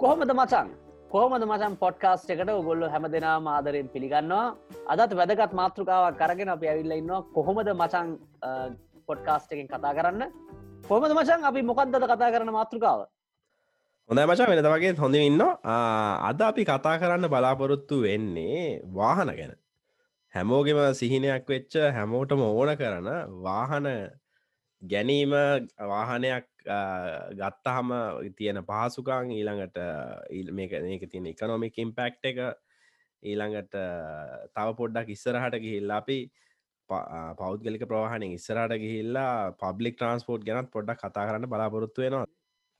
කොහොමද මචන් කොහමද මචන් පොඩ්කාස්ට එකට ඔගොල්ල හැම දෙනා මාදරයෙන් පිළිගන්නවා? අදත් වැදගත් මාතෘකාවක් කරගෙන අප ඇවිල්ල ඉන්නවා. කොහොමද මචන් පොඩ්කාස්ට එකෙන් කතා කරන්න? කොහමද මචන් අපි මොකක්දද කතා කරන මාතෘකාව? හොඳ මචා වෙනද වගේ හොඳ ඉන්න අද අපි කතා කරන්න බලාපොරොත්තු වෙන්නේ වාහන ගැන. හැමෝගෙම සිහිනයක් වෙච්ච හැමෝටම ඕන කරන වාහන ගැනීම වාහනයක් ගත්තහම තියෙන පහසුකං ඊළඟට මේක ඒක තියෙන එකනොමික් ඉම්පෙක්් එක ඊළඟට තව පොඩ්ඩක් ඉස්සරහට ගිහිල්ලා අපි පෞද්ගලික ප්‍රවාහන ඉස්සරට ගිහිල්ලා පබ්ලික් ට්‍රන්ස්පෝට් ගැනත් පොඩ්ඩක් කතා කරන්න බලාපොරොත්තු වෙනවා.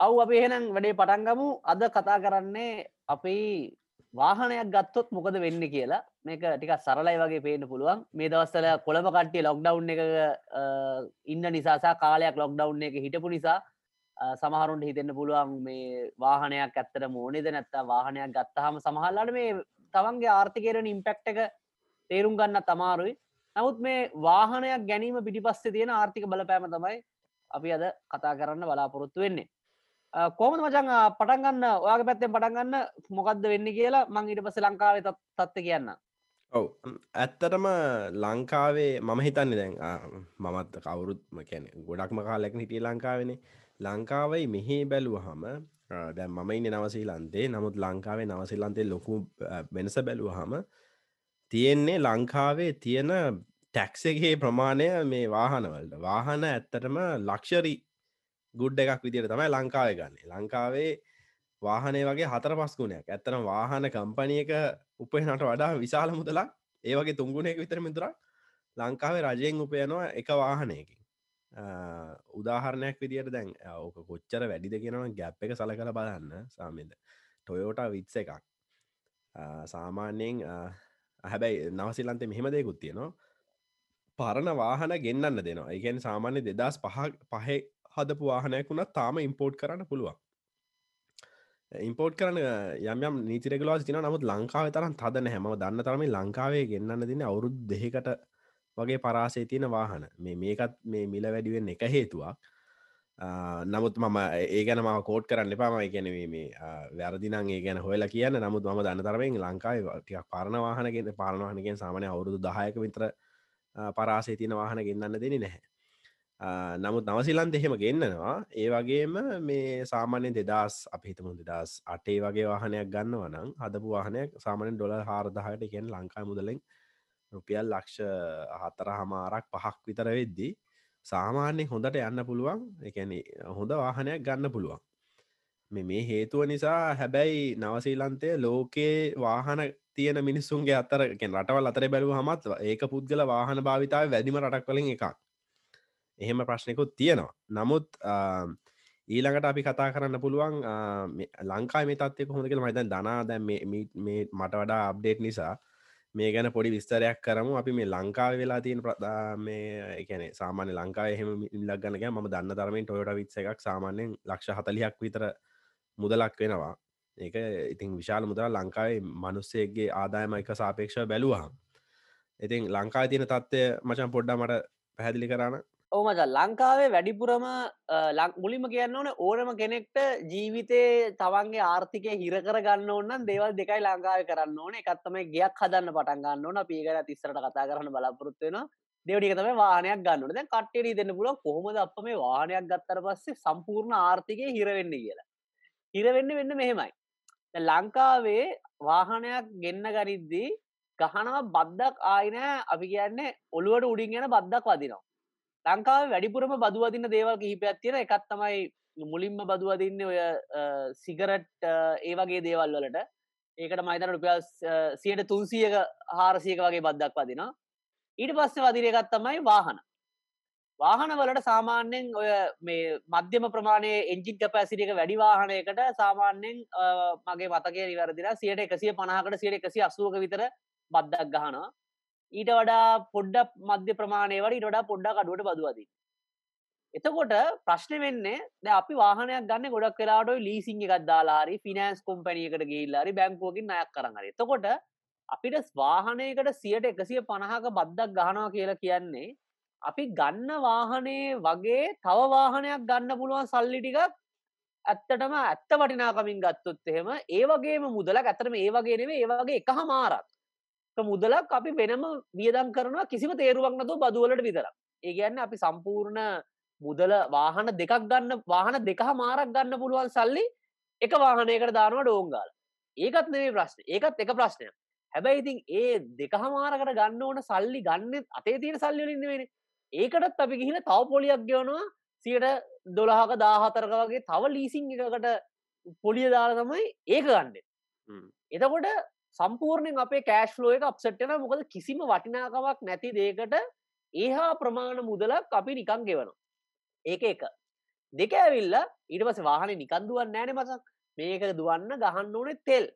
අව් අප එහෙනම් වැඩේ පටන්ගමු අද කතා කරන්නේ අපි වාහනයක් ගත්තොත් මොකද වෙන්න කියලා. මේක ටික සරලයි වගේ පේන පුළුවන්. මේ දවස්සල කොළඹ කට්ටිය ලොක්ඩව් එක ඉන්න නිසාසා කාලයක් ලොක්ඩව් එක හිටපු නිසා සමහරුන්ට හිතෙන්න්න පුළුවන් මේ වාහනයක් ඇත්තට මෝනෙද නැත්තා වාහනයක් ගත්තහම සමහල්ලට මේ තවන්ගේ ආර්ථිකරන ඉම්පෙක්් එක තේරුම් ගන්න තමාරුයි නමුත් මේ වාහනයක් ගැනීම පිටිපස්සේ තියෙන ආර්ථික බලපෑම තමයි අපි අද කතා කරන්න බලාපොරොත්තු වෙන්නේ. කෝමද මචන් පටන්ගන්න ඔයාගේ පැත්තෙන් පටන්ගන්න මොකක්ද වෙන්න කියලා මං ඉට පස ලංකාවේ තත්ත කියන්න ඔව්. ඇත්තටම ලංකාවේ මම හිතන්නේ දැන් මමත් කවුරුත්ම කැන ගොඩක්ම කාලෙක් හිටිය ලංකාවෙන. ලංකාවයි මෙහි බැලුවහම දැන් මම ඉන්න නවසීලන්තේ. නමුත් ලංකාවේ නවසිල්ලන්තේ ලොකු වෙනස බැලුවහම තියෙන්නේ ලංකාවේ තියෙන ටැක්සගේ ප්‍රමාණය මේ වාහනවලට. වාහන ඇත්තටම ලක්ෂරි ගුඩ් එකක් විදිට තමයි ලංකාව ගන්නේ. ලංකාවේ වාහනය වගේ හතර පස්කුණයක් ඇත්තන වාහන කම්පනියක උපහනට වඩා විශාල මුදලක්. ඒවගේ තුංගුණයක විතර මිතුරක් ලංකාවේ රජයෙන් උපයනවා එක වාහනයකින්. උදාහරණයක් විදියට දැන් ඕක කොච්චර වැඩිද කියෙනවා ගැප් එක සල කළ බලන්න සාමද ටොයෝට විත්ස එකක්. සාමාන්‍යයෙන් හැබැයි නවසිල්ලන්තේ මෙහෙම දෙකුත් තියෙනවා. පරණ වාහන ගෙන්න්න දෙනවා. එකන් සාමාන්‍ය දෙදස් පහ පහ හදපු වාහනයක් වුණත් තාම ඉම්පෝට් කරන්න පුළුවන්. ඉම්පෝට් කරන යම් නීතිරෙගලවා තින නමුත් ලංකාව තරන් තදන හැම දන්න තරම ලංකාවේ ගෙන්න්න දින අවුරුද් දෙකට වගේ පරාසේ තියෙන වාහන. මේ මේකත් මේ මිල වැඩිවෙන් එක හේතුවක්. නමුත් මම ඒ ගැන ම කෝට් කරන්න එපාම ගැනීම මේ වැරදිනන් ඒ ගැන හොල කියන්න. නමුත් ම දන්න තරමෙන් ලංකායි ටියක් පරණ වාහනගෙන පාරණවාහනගෙන් සාමනය අවුරුදු දහයක විතර පරාසේ තියන වාහන ගෙන්න්න දෙනි නැහැ. නමුත් නවසිලන්ත එහෙම ගෙන්න්නනවා ඒ වගේම මේ සාමාන්‍ය දෙදස් අපිහිතමු දෙදස් අටේ වගේ වාහනයක් ගන්න වනම් හදපු වාහනයක් සාමානෙන් ඩොල හාරදහයට එකෙන් ලංකා මුදලෙන් රුපියල් ලක්ෂ හතර හමාරක් පහක් විතර වෙද්දී සාමාන්‍ය හොඳට යන්න පුළුවන්. එකැන හොඳ වාහනයක් ගන්න පුළුවන්. මේ හේතුව නිසා හැබැයි නවසීලන්තය ලෝකයේ වාහන තියෙන මිනිස්සුන්ගේ අතර රටවල් අතර බැලූ හමත් ඒක පුද්ගල වාහන භාවිතාව වැඩිම රටක් කලින් එකක්. එහෙම ප්‍රශ්නකුත් තියෙනවා. නමුත් ඊළඟට අපි කතා කරන්න පුළුවන් ලංකා මේ තත්ය කොහොඳකල මයිතන් දනා දැ මේ මට වඩා අප්ඩේට් නිසා මේ ගැන පොඩි විස්තරයක් කරමු. අපි මේ ලංකාව වෙලා තියෙන ප්‍රදා මේ එකන සාමාන්‍ය ලංකාව එහෙම ඉල්ලක් ගන්නක ම දන්න තරමින් ටොයට විත්ස එකක් සාමාන්‍යෙන් ලක්ෂ හතලියක් විතර මුදලක් වෙනවා. ඒක ඉතින් විශාල මුදර ලංකාවේ මනුස්සේගේ ආදායම එක සාපේක්ෂ බැලුවහම්. ඉතින් ලංකා තියන තත්ත්වය මචන් පොඩ්ඩ මට පැහැදිලි කරන්න. ඕමච ලංකාවේ වැඩිපුරම මුලිම කියන්න ඕන ඕනම කෙනෙක්ට ජීවිතේ තවන්ගේ ආර්ථිකය හිරකර ගන්න ඕන්න දේවල් දෙකයි ලංකාව කරන්න ඕන. එකත්තම ගයක් හදන්න පටන් ගන්න ඕන. පීකට තිස්සරට කතා කරන්න බලාපොරත්වෙන දෙවටික තම වානයක් ගන්නට දැ කට්ටේ දෙන්න පුල කොහොමද අප මේ වානයක් ගත්තර පස්සේ සම්පූර්ණ ආර්ථිකය හිරවෙන්න කියලා. හිරවෙන්න වෙන්න මෙහෙමයි. ලංකාවේ වාහනයක් ගෙන්න්න ගනිද්දී ගහනවා බද්දක් ආයිනෑ අපි කියන්නේ ඔළුවට උඩින් ගැන බද්දක් වදිනවා. ලංකාව වැඩිපුරම බදුවදින්න දේවල් කිහිපයක් තියෙන එකත් තමයි මුලින්ම බදුවදින්න ඔය සිගරට් ඒ වගේ දේවල් වලට. ඒකට මයිතන රුපියල් සියට තුන්සියක හාරසියක වගේ බද්දක් වදිනවා. ඊට පස්සේ වදින එකත් තමයි වාහන. වාහන වලට සාමාන්‍යෙන් ඔය මේ මධ්‍යම ප්‍රමාණය එංජින් කැපැසිටියක වැඩි වාහනයකට සාමාන්‍යෙන් මගේ මතකය නිවැරදිලා සියට එකසිය පනාහකට සියට එකසි අසුවක විතර බද්දක් ගහනවා. ඊට වඩා පොඩ්ඩ මධ්‍ය ප්‍රමාණයවට ඉට වඩා පොඩ්ඩක් අඩුවට බදවදී එතකොට ප්‍රශ්න වෙන්නේ ද අපි වාහනයක් ගන්න ගොඩක් කලාට ලීසිං එකක් දාලාරි ෆිනන්ස් කොම්පැනියකට ගේල්ලාරි බැංකෝකින් අයක් කරහරි එතකොට අපිට වාහනයකට සියට එකසිය පණහක බද්දක් ගහනවා කියලා කියන්නේ අපි ගන්න වාහනේ වගේ තව වාහනයක් ගන්න පුළුවන් සල්ලි ටිකක් ඇත්තටම ඇත්ත වටිනාකමින් ගත්තොත් එහෙම ඒ වගේම මුදලක්. ඇතරම ඒ වගේ නෙවේ ඒ වගේ එක හමාරක් මුදලක් අපි වෙනම වියදම් කරනවා කිසිම තේරුවක් නතු බදුවලට විතරක් ඒ ගැන්න අපි සම්පූර්ණ මුදල වාහන දෙකක් ගන්න වාහන දෙක මාරක් ගන්න පුළුවන් සල්ලි එක වාහනයකට දානවා ඩෝංගාල. ඒකත් නෙවේ ප්‍රශ්න. ඒකත් එක ප්‍රශ්නයක්. හැබැයි ඉතින් ඒ දෙක හමාරකට ගන්න ඕන සල්ලි ගන්න අතේ තියෙන සල්ලිවලින්ද වෙන ඒකටත් අපි ගිහිල තව පොලියක් ගෙවනවා. සියට දොළහක දාහතරක වගේ තව ලීසිං එකකට පොලිය දාල තමයි ඒක ගන්න. එතකොට සම්පූර්ණයෙන් අපේ කෑශ් ලෝ එක අප්සට්ටන මොකද කිසිම වටිනාකමක් නැති දේකට ඒහා ප්‍රමාණ මුදලක් අපි නිකං ගෙවනවා. ඒක එක. දෙක ඇවිල්ල ඊට පස වාහන නිකන්දුවන් නෑන මසක්. මේක දුවන්න ගහන්න ඕනේ තෙල්.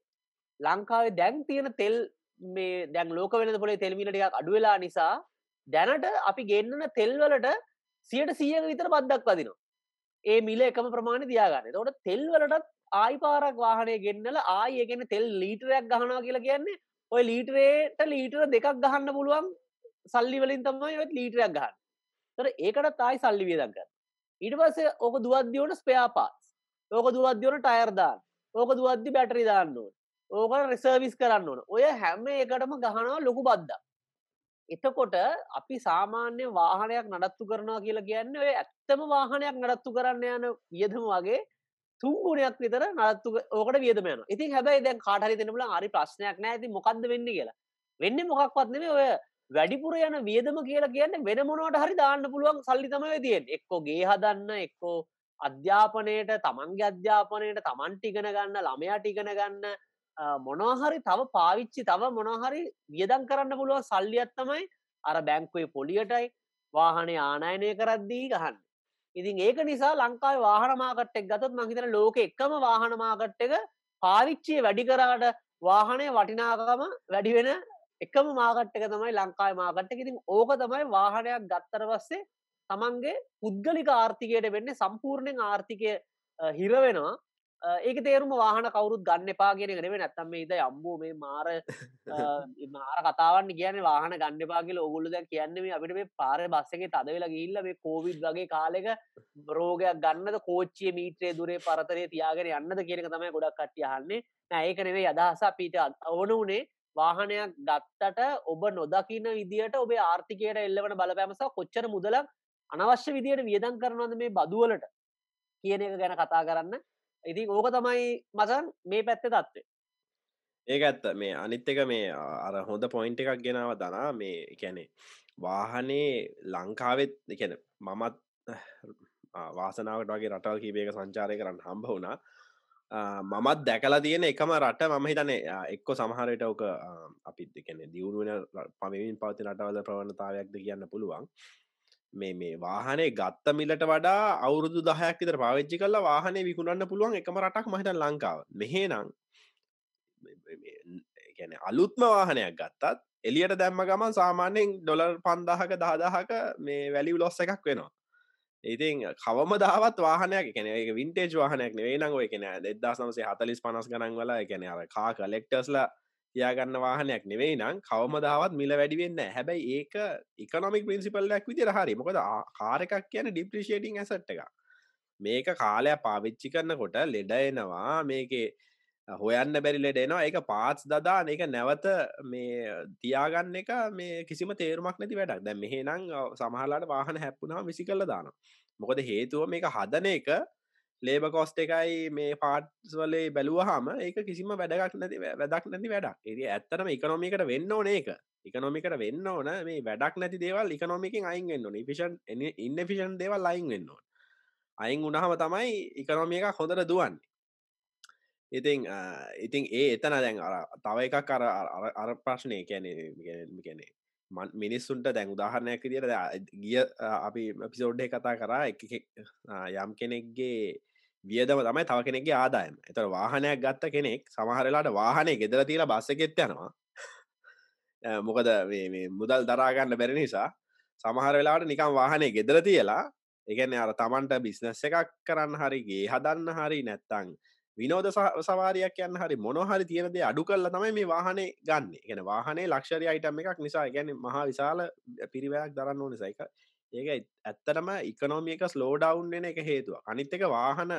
ලංකාවේ දැන් තියෙන තෙල් මේ දැන් ලෝක වෙන පොලේ තෙල්මිලටයක් අඩුවෙලා නිසා දැනට අපි ගෙන්න්නන තෙල්වලට සියට සියක විතර බද්දක් වදිනවා. ඒ මිල එකම ප්‍රමාණ තියාගන්න. තොට තෙල්වලටත් ආයි පාරක් වාහනය ගෙන්න්නල ආයගෙන තෙල් ලීටරයක් ගහනවා කියලා කියන්නේ ඔය ලීටරේට ලීටර දෙකක් ගහන්න පුළුවන් සල්ලි වලින් තමයි ඔත් ලීටරයක් ගහන්න. තර ඒකට තායි සල්ලි වියදක්ගන්න ඊට පස්සේ ඕක දුවද්දියෝට ස්පයාපාස් ඕක දුවද්දියෝට ටයර්දාන්න ඕක දුවද්දි බැටරි දාන්න ඕන. ඕක රෙසර්විස් කරන්න ඕන. ඔය හැම එකටම ගහනවා ලොකු බද්දා එතකොට අපි සාමාන්‍ය වාහනයක් නඩත්තු කරනවා කියලා කියන්න ඔය ඇත්තම වාහනයක් නඩත්තු කරන්න යන වියදම වගේ තුන්ගුණයක් විතර නත්තු ඕකට වියදමයන ඉතින් හැබයි දැන් කාටරි දෙනබල හරි ප්‍රශ්නයක් නෑ. ඇති මොකක්ද වෙන්න කියලා. වෙන්න මොකක්වත්නේ ඔය වැඩිපුර යන වියදම කියලා කියන්න වෙන මොනවට හරි දාන්න පුළුවන් සල්ලිතමය තියෙන් එක්කෝ ගේ හදන්න එක්කෝ අධ්‍යාපනයට තමන්ගේ අධ්‍යාපනයට තමන්ට ඉගෙන ගන්න ළමයාට ඉගෙන ගන්න. මොනහරි තව පාවිච්චි තව මොනහරි වියදන් කරන්න පුළුවන් සල්ලියත් තමයි අර බැංකුවේ පොලියටයි වාහනේ ආනයනය කරද්දී ගහන්න. ඉතින් ඒක නිසා ලංකාව වාහනමාකට්ටෙක් ගතත් මහිතන ලෝක එකම වාහනමාකට්ට එක පාවිච්චිය වැඩි කරාට වාහනය වටිනාකම වැඩි වෙන එකම මාකට්ක තමයි ලංකායි මාකට්ට ඉතින් ඕක තමයි වාහනයක් ගත්තර පස්සේ තමන්ගේ පුද්ගලික ආර්ථිකයට වෙන්න සම්පූර්ණයෙන් ආර්ථිකය හිරවෙනවා. ඒක තේරුම වාහන කවරුත් ගන්න එපා කියෙන නෙව නැත්තම් මේ ඉද අම්බෝ මේ මාර මාර කතාවන් කියන වාහන ගන්න පාගල ඔගුල්ල දැ කියන්නේ අපිට මේ පාර බස්සගේ තද වෙලා ගිල්ල මේ කෝවිඩ් වගේ කාලෙක රෝගයක් ගන්නද කෝච්චිය මීත්‍රේ දුරේ පරතරය තියාගෙන යන්නද කියනක තමයි ගොඩක් කට්ටියහන්නේ නෑඒක නෙවේ අදහස පීට ඕන වනේ වාහනයක් ගත්තට ඔබ නොදකින්න විදිට ඔබේ ආර්ථිකයට එල්ලවන බලපෑමසා කොච්චර මුදලක් අනවශ්‍ය විදියට වියදන් කරනවද මේ බදුවලට කියන එක ගැන කතා කරන්න. ඉතින් ඕක තමයි මසන් මේ පැත්ත තත්වේ ඒක ඇත්ත. මේ අනිත් එක මේ අර හොඳ පොයින්ට එකක් ගෙනාව දනා මේ එකැනේ වාහනේ ලංකාවෙත් එකැන මමත් වාසනාවට වගේ රටල් කීපයක සංචාරය කරන්න හම්බ වුණා. මමත් දැකලා තියෙන එකම රට මම හිතනේ එක්කො සමහරයට ඕක අපිත් එකන දියුණුවෙන පමවින් පවති රටවල ප්‍රවණතාවයක්ද කියන්න පුළුවන්. මේ මේ වාහනේ ගත්ත මිලට වඩා අවුරුදු දහයක් විතර පාවිච්චි කල්ලා වාහනේ විකුණන්න පුළුවන් එකම රටක් මහිත ලංකාව. මෙහේනං ගැන අලුත්ම වාහනයක් ගත්තත් එලියට දැම්ම ගමන් සාමාන්‍යෙන් ඩොලර් පන්දාහක දාදාහක මේ වැලි ලොස්ස එකක් වෙනවා. ඉතින් කවම දාවත් වාහනයක් කෙන එක වින්ටේජ් වාහනයක් නෙවේ නං ඔය කෙන දෙදා සමසේ හතලිස් පනස් ගනන් වල එකන අර කා කලෙක්ටර්ස්ලා තියාගන්න වාහනයක් නෙවෙයි නම් කවම දාවත් මිල වැඩිවෙන්න හැබැයි ඒක එකනොමික් පින්සිපල්ලයක් විදිර හරි. මොකද කාරකක් කියන ඩිප්‍රිෂේටිං ඇසට් එක මේක කාලයක් පාවිච්චි කරන්නකොට ලෙඩයනවා මේකේ හොයන්න බැරි ලෙඩෙනවා එක පාත්ස් දදාන. එක නැවත මේ තියාගන්න එක මේ කිසිම තේරුමක් නැති වැඩක්. දැ මෙහෙනම් සමහලාට වාහන හැප්පුනාව විසි කල්ල දාන මොකද හේතුව මේක හදන එක ලේබ කොස්ට එකයි මේ පාට්ස් වලේ බැලුවහම ඒක කිසිම වැඩක් නැති වැදක් නැති වැඩක්. ඒ ඇත්තටම එකනොමිකට වෙන්න ඕන ඒක. එකනොමිකට වෙන්න ඕන මේ වැඩක් නැති දේවල් එකනොමිකින් අයින් වෙන්න ඕන. ෆිෂන් ඉන්න ෆිෂන් දේවල් අයින් වෙන්න ඕන. අයින් උනහම තමයි එකනොමිය එක හොඳට දුවන්නේ. ඉතින් ඉතින් ඒ එතන දැන් අර තව එකක් අර අර ප්‍රශ්නය කැනෙ කැනෙ මිනිස්සුන්ට දැන් උදාහරණයක් දිට ගිය අපි පිසෝඩ්ඩේ කතා කරා එක යම් කෙනෙක්ගේ වියදම තමයි තව කෙනෙක්ගේ ආදායම. එතර වාහනයක් ගත්ත කෙනෙක් සමහරලාට වාහනය ගෙදර තිීලා බස්සගෙත් යනවා. මොකද මුදල් දරාගන්න බැරි නිසා සමහර වෙලාට නිකම් වාහනය ගෙදර තියලා එකන අර තමන්ට බිස්නස් එකක් කරන්න හරිගේ හදන්න හරි නැත්තං විනෝද සවාරයක් යන්න හරි මොනොහරි තියෙනද අඩු කල්ල තමයි මේ වාහනේ ගන්න. ගෙන වාහනේ ලක්ෂරි අයිටම එකක් නිසා ගැන මහා විශාල පිරිවයක් දරන්න ඕන සයික ඒක ඇත්තටම ඉකනෝමියක ස්ලෝඩවුන් වෙන එක හේතුව අනිත් එක වාහන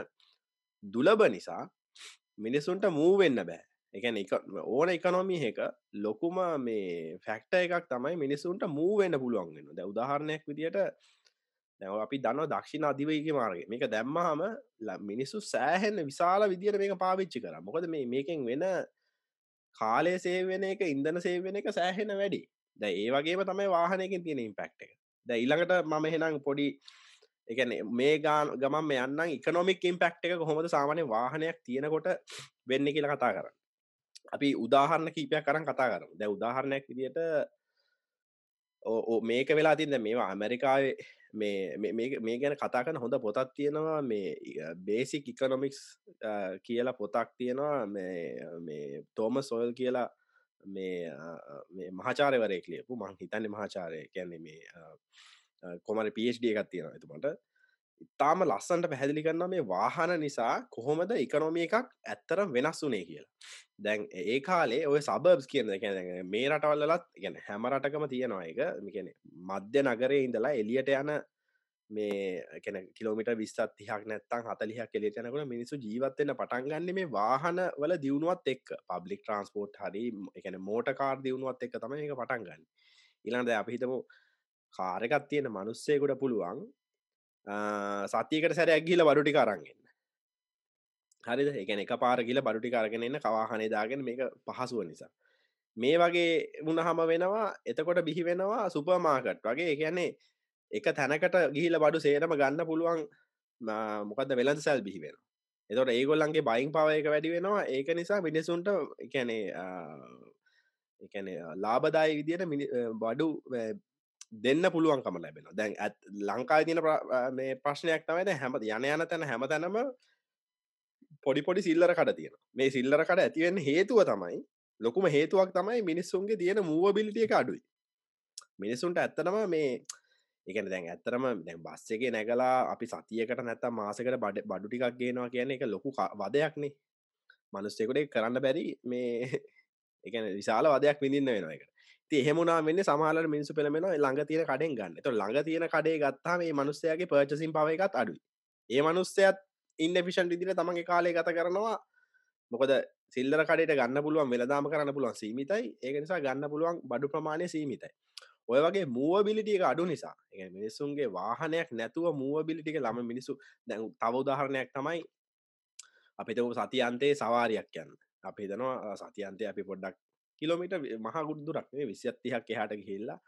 දුලබ නිසා මිනිසුන්ට මූවෙන්න බෑ. එකන එක ඕන එකනොමි එක ලොකුම මේ ෆැක්ට එකක් තමයි මිනිසුන්ට මූවෙන්න පුළුවන්ගෙන ද උදාහරණයක් විදියට දැව අපි දන්න දක්ෂිණ අධිවයික මාර්ග මේක දැම්මහම මිනිස්සු සෑහෙන්න විශාල විදියට මේක පාවිච්චි කර. මොකද මේ මේකෙන් වෙන කාලය සේවෙන එක ඉන්දන සේවෙන එක සෑහෙන වැඩි ද ඒ වගේම තමයි වාහනයකින් තියෙන ඉම්පෙක්් එක. ද ඊළඟට මම හෙනම් පොඩි එකන මේ ගාන ගමන් මේ යන්න ඉකනොමික් ඉම්පෙක්් එක කොහොමද සාමානය වාහනයක් තියෙනකොට වෙන්න කියලා කතා කරන්න. අපි උදාහරණ කීපයක් කරන් කතා කරම. දැ උදාහරණයක් විදියට ඕ මේක වෙලා තින්න මේවා ඇමරිකාවේ මේ මේ ගැන කතා කන හොඳ පොතක් තියෙනවා. මේ බේසික් ඉකනොමික්ස් කියලා පොතක් තියෙනවා. මේ තෝම සොයල් කියලා මේ මහාචාරවරය කලියපු මං හිතන්න මහාචාරය කියන්නේ මේ කොමර පD එකත් තියෙනවා ඇතුමට ඉතාම ලස්සන්ට පැහැදිලි කරන්න මේ වාහන නිසා කොහොමද ඉකනොමිය එකක් ඇත්තරම් වෙනස් වනේ කියලා. දැන් ඒ කාලේ ඔය සබබ්ස් කියන මේ රටවල්ලත් ගැන හැම රටකම තියෙනවා එක මිකන මධ්‍ය නගරේ ඉඳලා එලියට යන මේ කැන කිලෝමිට විස්සත් තිහක් නැත්තන් හතලිහක් කෙලෙට යනකට මිනිසු ජීවත්වෙන පටන්ගන්න මේ වාහන වල දියුණුවත් එක් පබ්ලික් ට්‍රන්ස්පෝට් හරි එකන මෝට කාර් දියුණුවත් එක් තම එක පටන්ගන්න ඉලාන්ද අපිහිතම කාරකත් තියෙන මනුස්සයකුට පුළුවන් සතියකට සැරයක් ගිල බඩුටි කරන්ගන්න හරිද? එකන එක පාර කියල බඩුටි කරගෙන එන්න කවාහනේ දාගෙන මේක පහසුව නිසා. මේ වගේ වුණහම වෙනවා එතකොට බිහි වෙනවා සුපමාකට් වගේ. එකන්නේ එක තැනකට ගිහිල බඩු සේනම ගන්න පුළුවන් මොකද වෙලඳ සැල් බිහිවෙන එතොට ඒගොල්ලන්ගේ බයින් පව එක වැඩි වෙනවා. ඒක නිසා මිනිසුන්ට එකනේ එකන ලාබදායි විදියට බඩු දෙන්න පුළුවන්කම ලැබෙන දැන් ඇත් ලංකා තින මේ ප්‍රශ්නයක් තමයිද හැම යන යන තැන හැම තැනම පොඩි පොඩි සිල්ලර කඩ තියෙන මේ සිල්ලර කඩ ඇතිවෙන්න හේතුව තමයි ලොකුම හේතුවක් තමයි මිනිස්සුන්ගේ තියෙන මූවබිලිටිය එක අඩුයි. මිනිස්සුන්ට ඇත්තනම මේ එකන දැන් ඇත්තරම දැන් බස් එක නැගලා අපි සතියකට නැත්ත මාසකට බඩ බඩු ටිකක් ගේනවා කියන එක ලොකු වදයක්නේ. මනුස්සෙකුට කරන්න බැරි මේ එකන විශාල වදයක් විඳින්න වෙන එක එහෙමුණා වෙන්න සමාල මිනිසු පෙළමෙන ළඟ තියෙන කඩෙන් ගන්න. ත ළඟ තියෙන කඩේ ගත්තා මේ මනුස්සයගේ පර්චසින් පව එකත් අඩුයි. ඒ මනුස්සයත් ඉන්න පිෂන් විදිර තමගේ කාලය ගත කරනවා. මොකද සිල්ලර කඩට ගන්න පුළුවන් වෙලදාම කරන්න පුළුවන් සීමිතයි. ඒක නිසා ගන්න පුළුවන් බඩු ප්‍රමාණය සීමිතයි. ඔය වගේ මුව බිලිටිය අඩු නිසා. මිනිස්සුන්ගේ වාහනයක් නැතුව මුව බිලිටික ළම මිනිසු දැ තව උදාහරණයක් තමයි අපිතව සතියන්තයේ සවාරයක් යන්න. අපි දනවා සතියන්තය අපි පොඩ්ඩක් කිලෝමිට මහ ගුද්දුරක් විසිත්තිහක් එහට ගිහිල්ලා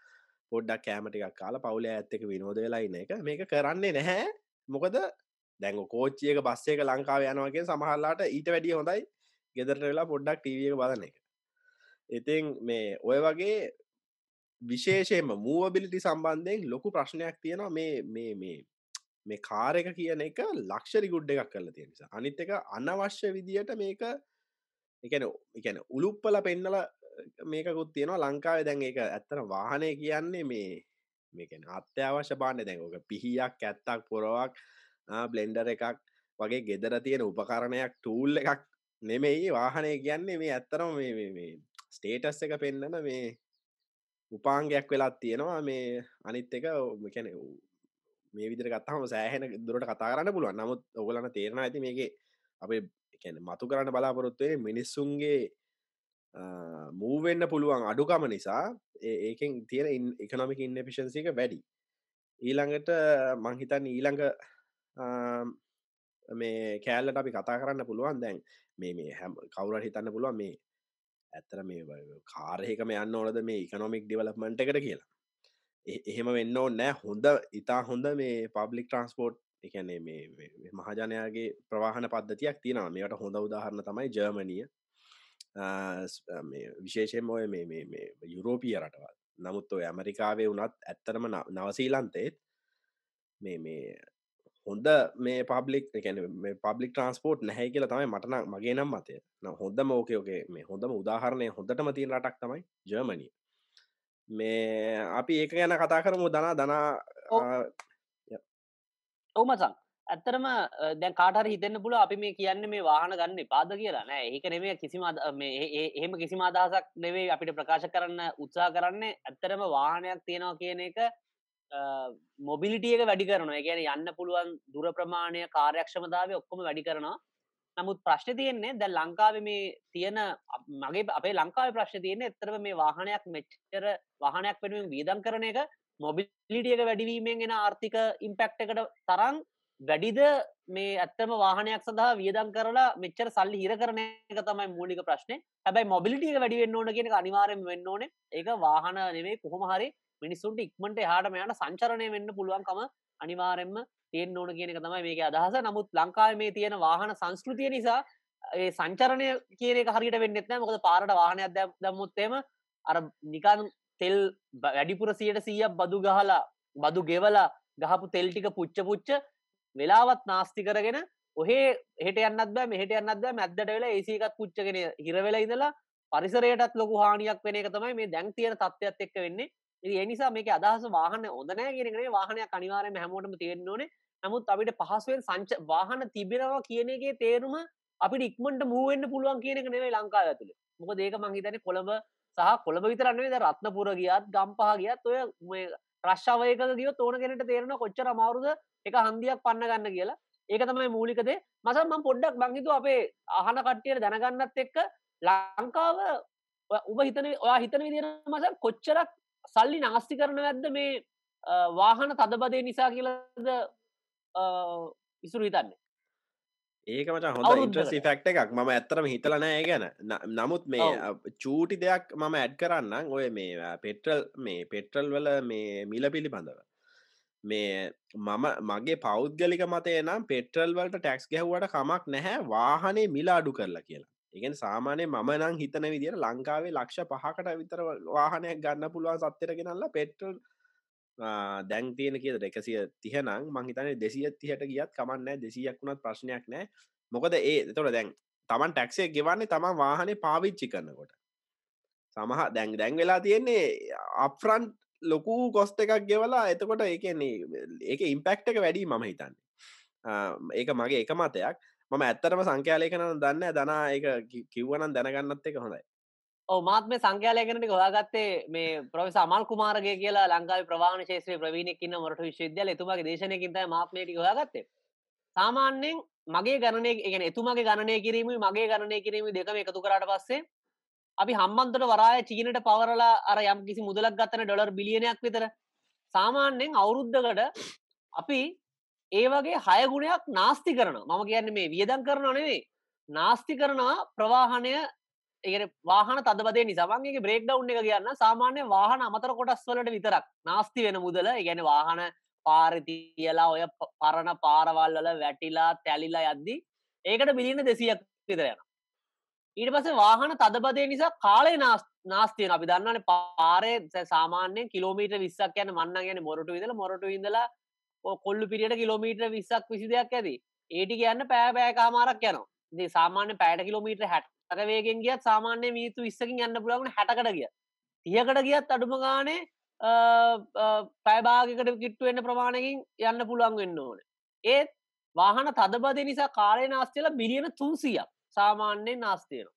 පොඩ්ඩක් කෑමටික් කාල පවුල ඇත්තක විනෝද වෙලායින්න එක. මේක කරන්නේ නැහැ. මොකද දැන් කෝච්චියක බස්සයක ලංකාව යනවගේ සමහල්ලාට ඊට වැඩිය හොඳයි. ගෙදරට වෙලා පොඩ්ඩක් ටීවියක බදන එක. ඉතින් මේ ඔය වගේ විශේෂයෙන්ම මූවබිලිටි සම්බන්ධයෙන් ලොකු ප්‍රශ්නයක් තියෙනවා. මේ මේ මේ මේ කාර එක කියන එක ලක්ෂරි ගුඩ් එකක් කරලා තියෙන නිසා. අනිත් එක අනවශ්‍ය විදියට මේක එකන එකන උළුප්පල පෙන්නල මේකුත් තියෙනවා. ලංකාව දැන් එක ඇත්තන වාහනය කියන්නේ මේ මේකන අත්‍යවශ්‍ය බාන්න දැන්ක පිහියක් ඇත්තක් පොරවක් බ්ලෙන්ඩර එකක් වගේ ගෙදර තියෙන උපකරණයක් ටූල් එකක් නෙමෙයි. වාහනය කියන්නේ මේ ඇත්තරම මේ ස්ටේටස් එක පෙන්න්නන මේ උපාංගයක් වෙලාත් තියෙනවා. මේ අනිත් එක කැන මේ විදිර කත්තාම සෑහෙන දුරට කතා කරන්න පුළුවන්. නමුත් ඔගලන තේරණ ඇති මේක අපේ එකැන මතු කරන්න බලාපොරොත්තුවේ මිනිස්සුන්ගේ මූවෙන්න පුළුවන් අඩුකම නිසා ඒකෙන් තියෙන එකනොමික ඉන්න පිෂන්සික වැඩි. ඊළඟට මංහිතන් ඊළඟ මේ කෑල්ලට අපි කතා කරන්න පුළුවන් දැන් මේ මේ හැම කවුර හිතන්න පුළුවන් මේ ඇත්තර මේ කාරයකම යන්න ඕනද මේ ඉකනොමික් ඩිවලප්මන්ට් එකට කියලා. එහෙම වෙන්න නෑ. හොඳ ඉතා හොඳ මේ පබ්ලික් ට්‍රන්ස්පෝර්ට් එකන්නේ මේ මහජනයාගේ ප්‍රවාහන පද්ධතියක් තියෙනවා. මේට හොඳ උදාහරණ තමයි ජර්මනිය. විශේෂයෙන් ඔය මේ යුරෝපිය රටවල්. නමුත් ඔය ඇමරිකාවේ වනත් ඇත්තරම නවසීලන්තේත් මේ මේ හොඳ මේ පබ්ලික් එකන පබ්ලික් ට්‍රන්ස්පෝට් නැහැ කියලා තමයි මටන මගේ නම් මතය. හොඳ මෝකයෝගේ මේ හොඳම උදාහරණය හොඳටම තිීන් රටක් තමයි ජර්මණී මේ අපි ඒක ගැන කතා කරමු දනා දනා ඔවමසං ඇත්තරම දැන් කාටර හිතන්න පුල අපි මේ කියන්න මේ වාහන ගන්න පාද කියලා. නෑ ඒක නෙමේ කිසිම එහෙම කිසි අදහසක් නෙවේ අපිට ප්‍රකාශ කරන්න උත්සා කරන්න ඇත්තරම වාහනයක් තියෙනවා කියන එක මොබිලිටියක වැඩි කරනවා. ගැන යන්න පුළුවන් දුර ප්‍රමාණය කාර්යක්ෂමතාව ඔක්කොම වැඩි කරනවා. නමුත් ප්‍රශ්න තියෙන්නේ ද ලංකාව මේ තියෙන මගේ අපේ ලංකාව ප්‍රශ්න තියෙන එතරම මේ වාහනයක් මෙච්චර වාහනයක් වෙනුවෙන් වීදම් කරන එක මොබිලිටියක වැඩිවීමෙන් ගෙන ආර්ථික ඉම්පෙක්ට එකට තරං වැඩිද? මේ ඇත්තම වාහනයක් සඳහා වියදම් කරලා මෙච්චර සල්ලි හිර කරන එක තමයි මූලික ප්‍රශ්නය හැබයි මොබිලිටිය වැඩිවෙන්න ඕන කියෙන අනිවාරයෙන් වෙන්න ඕන. ඒක වාහන නෙවේ කොහොම හරි මිනිස්සුන්ට ඉක්මට හාටම යන සංචරණය වෙන්න පුළුවන්කම අනිවාරෙන්ම තියෙන් ඕන කියන තමයි මේක අදහස. නමුත් ලංකාව මේ තියෙන වාහන සංස්කෘතිය නිසා ඒ සංචරණය කියන හරිට වෙන්නෙත්න මොකද පාරට වාහනයක් දැම්මුත්තේම අර නිකන් තෙල් වැඩිපුර සියට සීය බදු ගහලා බදු ගෙවලා ගහපු තෙල්ටික පුච්ච පුච්ච වෙලාවත් නාස්ති කරගෙන ඔහේ හෙට යන්නත් බෑ මෙහට යන්නත් බෑ. මැද්දට වෙලා ඒසිකත් පුච්චගෙන හිරවෙලා ඉඳලා පරිසරයටත් ලොකු හානියක් වෙන එක තමයි මේ දැන් තියෙන තත්ත්වයක් එක්ක වෙන්නේ. ඉතින් ඒ නිසා මේක අදහස වාහන හොඳ නැහැ කියන එකනේ වාහනයක් අනිවාර්යයෙන්ම හැමෝටම තියෙන්න ඕනේ. නමුත් අපිට පහසුවෙන් සංච වාහන තිබෙනවා කියන එකේ තේරුම අපිට ඉක්මනට මූව් වෙන්න පුළුවන් කියන එක නෙවෙයි ලංකාව ඇතුලේ. මොකද ඒක මං හිතන්නේ කොළඹ සහ කොළඹ විතරක් නෙවෙයි දැන් රත්නපුර ගියත් ගම්පහ ගියත් ඔය මේ රශ්ාවයක ගියොත් ඕන කෙනට තේරෙන කොච්චර අමාරුද එක හන්දියක් පන්න ගන්න කියලා. ඒක තමයි මූලිකදේ මසන් මම පොඩ්ඩක් බංහිතු අපේ අහන කට්ටියට දැනගන්නත් එක්ක ලංකාව උබ හිතන ඔයා හිතන විදින මස කොච්චරක් සල්ලි නාස්ති කරන ඇද්ද මේ වාහන තදබදේ නිසා කියලද ඉසුරු හිතන්නේ? ඒක මට හොඳ ඉන්ට්‍රසි ෆක්ට එකක්. මම ඇත්තරම හිතලනෑ ගැන. නමුත් මේ චූටි දෙයක් මම ඇඩ් කරන්න ඔය මේ පෙට්‍රල් මේ පෙට්‍රල් වල මේ මිල පිළිබඳව. මේ මම මගේ පෞද්ගලික මතය නම් පෙට්‍රල් වලට ටැක්ස් ගැහුවට කමක් නැහැ. වාහනේ මිලාඩු කරලා කියලා එකෙන් සාමානය මම නම් හිතන විදිට ලංකාවේ ලක්ෂ පහකට විතර වාහනයක් ගන්න පුළුවන් සත්තරගෙනල්ලා පෙට්‍රල් දැන් තියෙන කියද? එකසිය තිහනම් මංහිතන දෙසිය තිහට ගියත් කමන්න දෙසියක් වුණත් ප්‍රශ්නයක් නෑ මොකද ඒ තොට දැන් තමන් ටැක්සේ ගෙවන්නේ තමන් වාහනේ පාවිච්චි කරන්නකොට සමහ දැන් දැන් වෙලා තියෙන්නේ අප්‍රන්් ලොකු කොස්ට එකක් ගෙවලා එතකොට ඒන්නේ ඒක ඉම්පෙක්ට එක වැඩි මම හිතන්නේ. ඒක මගේ එක මතයක්. මම ඇත්තරම සංඛ්‍යාලයකන දන්න දනා එක කිව්වනන් දැනගන්නත් එක හොඳයි. ඕ මාත්ම සංඛ්‍යාලයකනට හොයාගත්තේ මේ ප්‍රොෆෙස අමල් කුමාරගේ කියලා ලංකාව ප්‍රවාණ ශේත්‍රය ප්‍රවීණයක්කින්න මොට විශ්වවිද්‍යාල එතුමගේ දේශනයකින්ත මාත්මයට හොයාගත්තේ. සාමාන්‍යෙන් මගේ ගණනය ගෙන එතුමගේ ගණනය කිරීම මගේ ගණනය කිරීම දෙකම එකතු කරට පස්සේ අපි හම්බන්තට වරාය චීනට පවරලා අර යම් කිසි මුදලක් ගත්තන ඩොලර් බිලියනයක් විතර. සාමාන්‍යෙන් අවුරුද්ධකට අපි ඒ වගේ හයගුණයක් නාස්ති කරන මම කියන්න මේ වියදන් කරන නෙවේ නාස්ති කරනවා ප්‍රවාහනය ඒ වාහන තදබදේ නිසාවන්ගේ බ්‍රේක් ඩව් එක කියන්න සාමාන්‍ය වාහන අමතර කොටස් වලට විතරක් නාස්ති වෙන මුදල ගැන වාහන පාරිතියලා ඔය පරණ පාරවල්වල වැටිලා තැලිලා යද්දි ඒකට බිලියන දෙසියක් විතරයන ඊට පස වාහන තදබදය නිසා කාලය නාස්තියන අපි දන්නන පාරය සාමාන්‍ය කිලෝමීට විස්සක් යන මන්න ගැන මොරට විදල මොරට ඉදලා කොල්ලු පිරියට කිලෝමීට විස්සක් විසි දෙයක් ඇති. ඒටි කියන්න පෑබෑ කාමාරක් යනවා. දේ සාමාන්‍ය පෑට කිලෝමීට හැටක වේගෙන් ගියත් සාමාන්‍ය මීතු විස්සකින් යන්න පුලගන හැටකට ගිය තියකට ගියත් අඩුම ගානේ පැබාගකට කිට්ටුවෙන්න ප්‍රමාණකින් යන්න පුළුවන් වෙන්න ඕන. ඒත් වාහන තදබද නිසා කාලය නාස්තිල බිලියන තුන්සියක් සාමාන්‍යයෙන් නාස්තියන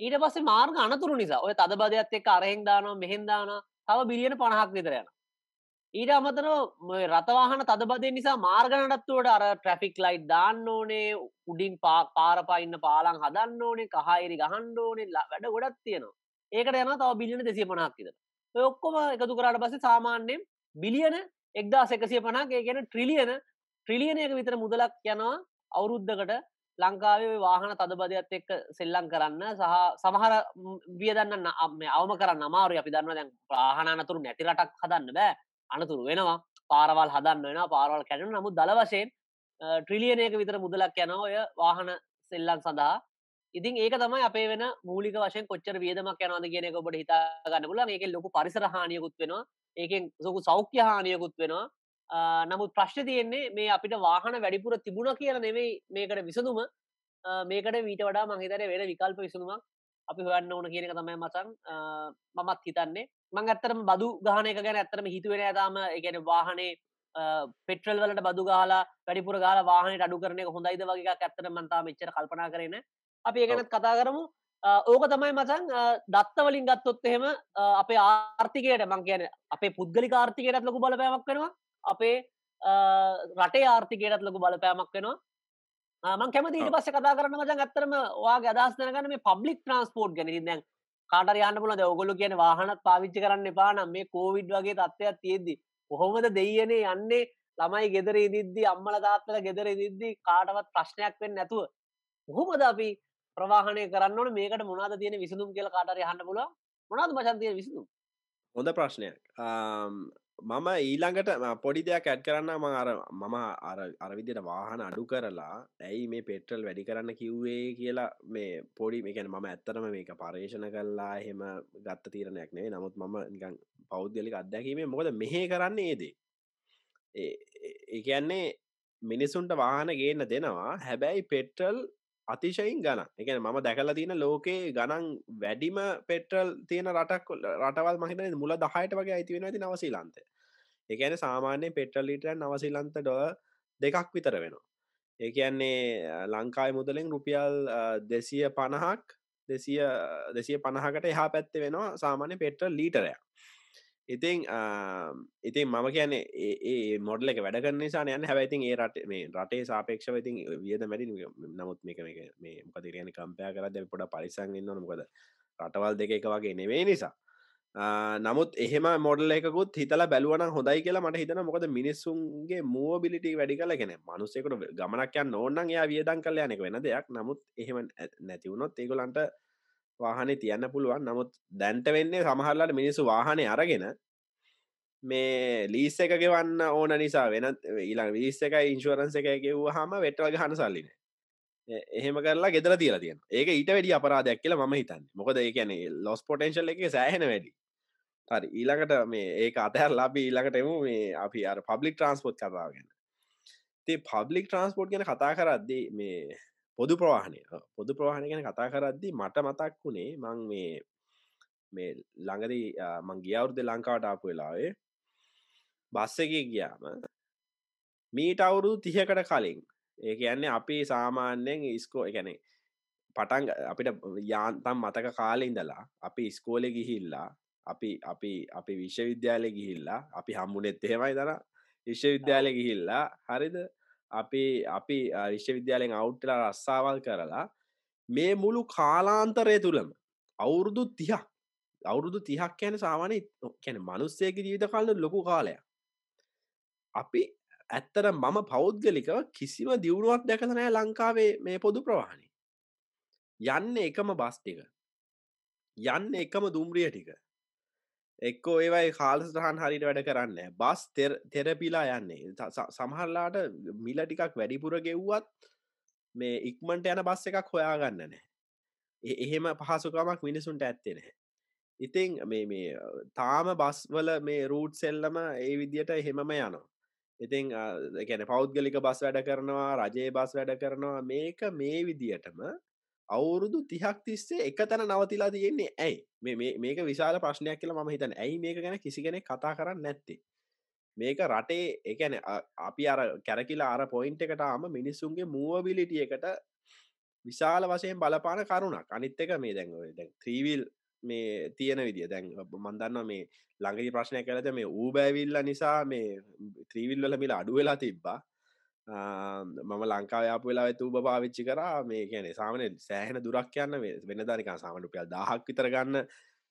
ඊට පස්සේ මාර්ග අනතුරු නිසා ඔය තදබදයක් එක් අරහෙන් දානවා මෙහෙන් දාන තව බිලියන පණහක් විතරයන ඊට අමතර රතවාහන තදබදය නිසා මාර්ගනටත්තුවට අර ට්‍රෆික් ලයිට් දාන්න ඕනේ උඩින් පා පාරපයින්න පාලන් හදන්න ඕනේ කහයිරි ගහන්ඩ ඕනේ වැඩ ගොඩත් තියෙනවා. ඒකට යන තව බිලියන දෙසිය පනක් විතර ඔක්කොම එකතු කරට පස්සේ සාමාන්‍යයෙන් බිලියන එක්දා සැකසිය පනක් ඒ ගැන ට්‍රිලියන ට්‍රිලියනයක විතර මුදලක් යනවා අවුරුද්ධකට ලංකාවේ වාහන තදබදයක් එක්ක සෙල්ලං කරන්න සහ සමහර වියදන්න අවම කරන්න අමාරු අපි දන්න දැන් ප්‍රාහනතුරු නැති රටක් හදන්න බෑ. අනතුරු වෙනවා. පාරවල් හදන්න වෙන පාරවල් කැටන නමුත් දල වශයෙන් ට්‍රිලියනයක විතර මුදලක් යන ඔය වාහන සෙල්ලන් සඳහා. ඉතින් ඒක තමයි අපේ වෙන මූලික වශයෙන් කොච්චර වියදමක් යනවාද කියන එක ඔබට හිතා ගන්න පුළුවන්. ඒක ලොකු පරිසර හානියකුත් වෙනවා. ඒකෙන් ලොකු සෞඛ්‍ය හානියකුත් වෙනවා. නමුත් ප්‍රශ්න තියෙන්නේ මේ අපිට වාහන වැඩිපුර තිබුණ කියල නෙවෙයි මේකට විසඳුම. මේකට මීට වඩා මහිතර වෙන විකල්ප විසඳුමක් අපි හොයන්න ඕන කියනක තමයි මසන් මමත් හිතන්නේ. මං ඇත්තරම බදු ගානක ගැන ඇත්තරම හිතුවෙන ඇතාම එකන වාහනේ පෙට්‍රල් වලට බදු ගාලා වැඩිපුර ගාල වාහන අඩු කරනය හොඳයිද වගේ ඇත්තර මන්තා මෙච්චර කල්පනා කරන අපි ඒගැනත් කතා කරමු. ඕක තමයි මචන් දත්තවලින් ගත්තොත් එහෙම අපේ ආර්ථිකයට මං කියන අපේ පුද්ගලි ආර්ථිකයටත් ලොකු බලපෑමක් වෙනවා. අපේ රටේ ආර්ථිකයටත් ලොකු බලපෑමක් වෙනවා මං කැමති ඊට පස්ස කතා කරන්න මචන් ඇත්තරම වාගේ අදහස් දැනගන්න මේ පබ්ලික් ට්‍රන්ස්පෝර්ට් ගැන. දැන් කාට යන්න පුල ඔගොලු කියන වාහනත් පාවිච්චි කරන්න එපානම් මේ කෝවිඩ් වගේ තත්ත්වයක් තියෙද්දි කොහොමද දෙයනේ යන්නේ? ළමයි ගෙදර ඉදිද්දි අම්මල තාත්තල ගෙදර ඉදිද්දි කාටවත් ප්‍රශ්නයක් වෙන්න නැතුව කොහොමද අපි ප්‍රවාහනය කරන්න ඕන? මේකට මොනාද තියෙන විසඳුම් කියල කාටර යහන්න පුල මොනාද මචන්තිය විසඳුම්? හොඳ ප්‍රශ්නයක් මම ඊළඟට පොඩි දෙයක් ඇඩ් කරන්න ම අර මම අර අරවිදියට වාහන අඩු කරලා ඇයි මේ පෙට්‍රල් වැඩි කරන්න කිව්වේ? කියලා මේ පොඩි මේකැන මම ඇත්තරම මේක පර්ේෂණ කල්ලා එහෙම ගත්ත තීරණයක් නේ නමුත් මම නිකන් පෞද්ගලික අත්දැකීමේ මොකද මෙහෙ කරන්නේ ඒදේ ඒකන්නේ මිනිසුන්ට වාහන ගේන්න දෙනවා. හැබැයි පෙට්‍රල් අතිශයින් ගන එක ම දැකල තියෙන ලෝකේ ගණන් වැඩිම පෙට්‍රල් තියෙන රටක් රටවල් මහිත මුල දහයට වගේ අයිති වෙන ඇති නවසීලන්ත එකන සාමාන්‍ය පෙට්‍රල් ලිට නවසිලන්ත ඩොල දෙකක් විතර වෙනවා. ඒකන්නේ ලංකායි මුදලෙන් රුපියල් දෙසිය පණහක් දෙසිය දෙසිය පණහකට එහා පැත්ත වෙනවා සාමාන්‍ය පෙට්‍රල් ලීටරයක්. ඉතින් ඉතින් මම කියන ඒ මොඩල එක වැඩගන්න නිසා යන හැවයිතින් ඒ රට මේ රටේ සාපේක්ෂව ඉතින් වියද මැඩි නමුත් මේක මේ මොකද රයන කම්පය කරද පොඩ පරිසංගන්න මොකද රටවල් දෙක එක වගේ නෙවේ නිසා. නමුත් එහෙම මොඩල් එකකුත් හිතල බැලුවන හොඳයි කියලා මට හිතන මොකද මිනිස්සුන්ගේ මෝබිලිටි වැඩි කල කෙන මනුස්සෙකට ගමනක් යන්න ඕන්නන් එයා වියදන් කල යනෙක වෙන දෙයක්. නමුත් එහෙම නැතිවුණොත් ඒගොලන්ට වාහනේ තියන්න පුළුවන්. නමුත් දැන්ට වෙන්නේ සමහරලාට මිනිස්සු වාහනය අරගෙන මේ ලීස් එක ගෙවන්න ඕන නිසා වෙන ඊලා විස් එක ඉන්ශුවරන්ස එක ගෙව්ව හම වෙටවල් හන සල්ලින එහෙම කරලා ගෙදර තියලා තියෙන ඒක ඊට වැඩි අපරාධයක් කියලා ම හිතන්න. මොකද ඒ කියන්නේ ලොස් පොටෙන්ශල් එක සෑහෙන වැඩි. හරි. ඊළඟට මේ ඒක අතහැර ලබි ඊළඟට එමු. මේ අපි අර පබ්ලික් ට්‍රන්ස්පෝට් කතාගෙන තේ පබ්ලික් ට්‍රන්ස්පෝට් ගැන කතා කරද්දී මේ පොදු ප්‍රවාහනය පොදු ප්‍රවාහන ගැන කතා කරද්දි මට මතක් වුණේ මං මේ මේ ළඟදී මං ගියවුරුද ලංකාවට ආපු වෙලාවේ බස්ස එක ගියාම මීට අවුරුදු තිහකට කලින්. ඒ කියන්නේ අපි සාමාන්‍යයෙන් ඉස්කෝ ගැනේ පටන් අපිට යාන්තම් මතක කාලෙ ඉඳලා අපි ඉස්කෝලෙ ගිහිල්ලා අපි අපි අපි විශ්වවිද්‍යාලය ගිහිල්ලා අපි හම්බුනෙත් එහෙමයි තර විශ්වවිද්‍යාලය ගිහිල්ලා හරිද අපි අපි විශ්වවිද්‍යාලයෙන් අවුට්ටලා රස්සාවල් කරලා මේ මුළු කාලාන්තරය තුළම අවුරුදු තිහක් අවුරුදු තිහක් කියන සාමානය කැන මනුස්සයක ජීවිත කාලන ලොකු කාලය අපි ඇත්තර මම පෞද්ගලිකව කිසිම දියුණුවක් දැකතනෑ ලංකාවේ මේ පොදු ප්‍රවාහණි යන්න එකම බස්ටික යන්න එකම දුම්රිය ටික. එක්කෝ ඒවයි කාලස්ටහන් හරිට වැඩ කරන්න. බස් තෙරපිලා යන්නේ. සමහරලාට මිල ටිකක් වැඩිපුර ගෙව්වත් මේ ඉක්මට යන බස් එකක් හොයාගන්න නෑ එහෙම පහසුකමක් මිනිසුන්ට ඇත්තෙන ඉතිං මේ මේ තාම බස්වල මේ රූට් සෙල්ලම ඒ විදියට එහෙමම යනවා. ඉතිං ගැන පෞද්ගලික බස් වැඩ කරනවා රජයේ බස් වැඩ කරනවා. මේක මේ විදියටම අවුරුදු තිහක් තිස්සේ එක තැන නවතිලා තියෙන්නේ ඇයි? මේක විශාල ප්‍රශ්නයක් කියලා ම හිතන ඇයි මේක ගැන කිසි කෙනෙ කතා කරන්න නැත්තේ? මේක රටේ එකන අපි අර කැරකිලා අර පොයින්ට එකටාම මිනිස්සුන්ගේ මුවබිලිටිය එකට විශාල වශයෙන් බලපාන කරුණක්. අනිත් එක මේ දැන්ව දැන් ත්‍රීවිල් මේ තියෙන විදිිය. දැන් මන්දන්න මේ ළඟගේ ප්‍රශ්නය කරද මේ ඌබෑවිල්ල නිසා මේ ත්‍රීවිල්වල මිල අඩුවෙලා තිබ්බා. මම ලංකාවයාප වෙලා ඇතු භාවිච්චි කරා. මේ කියන සාමන සෑහෙන දුරක් යන්න වෙන දරිකා සාමන රුපියල් දහක් විතර ගන්න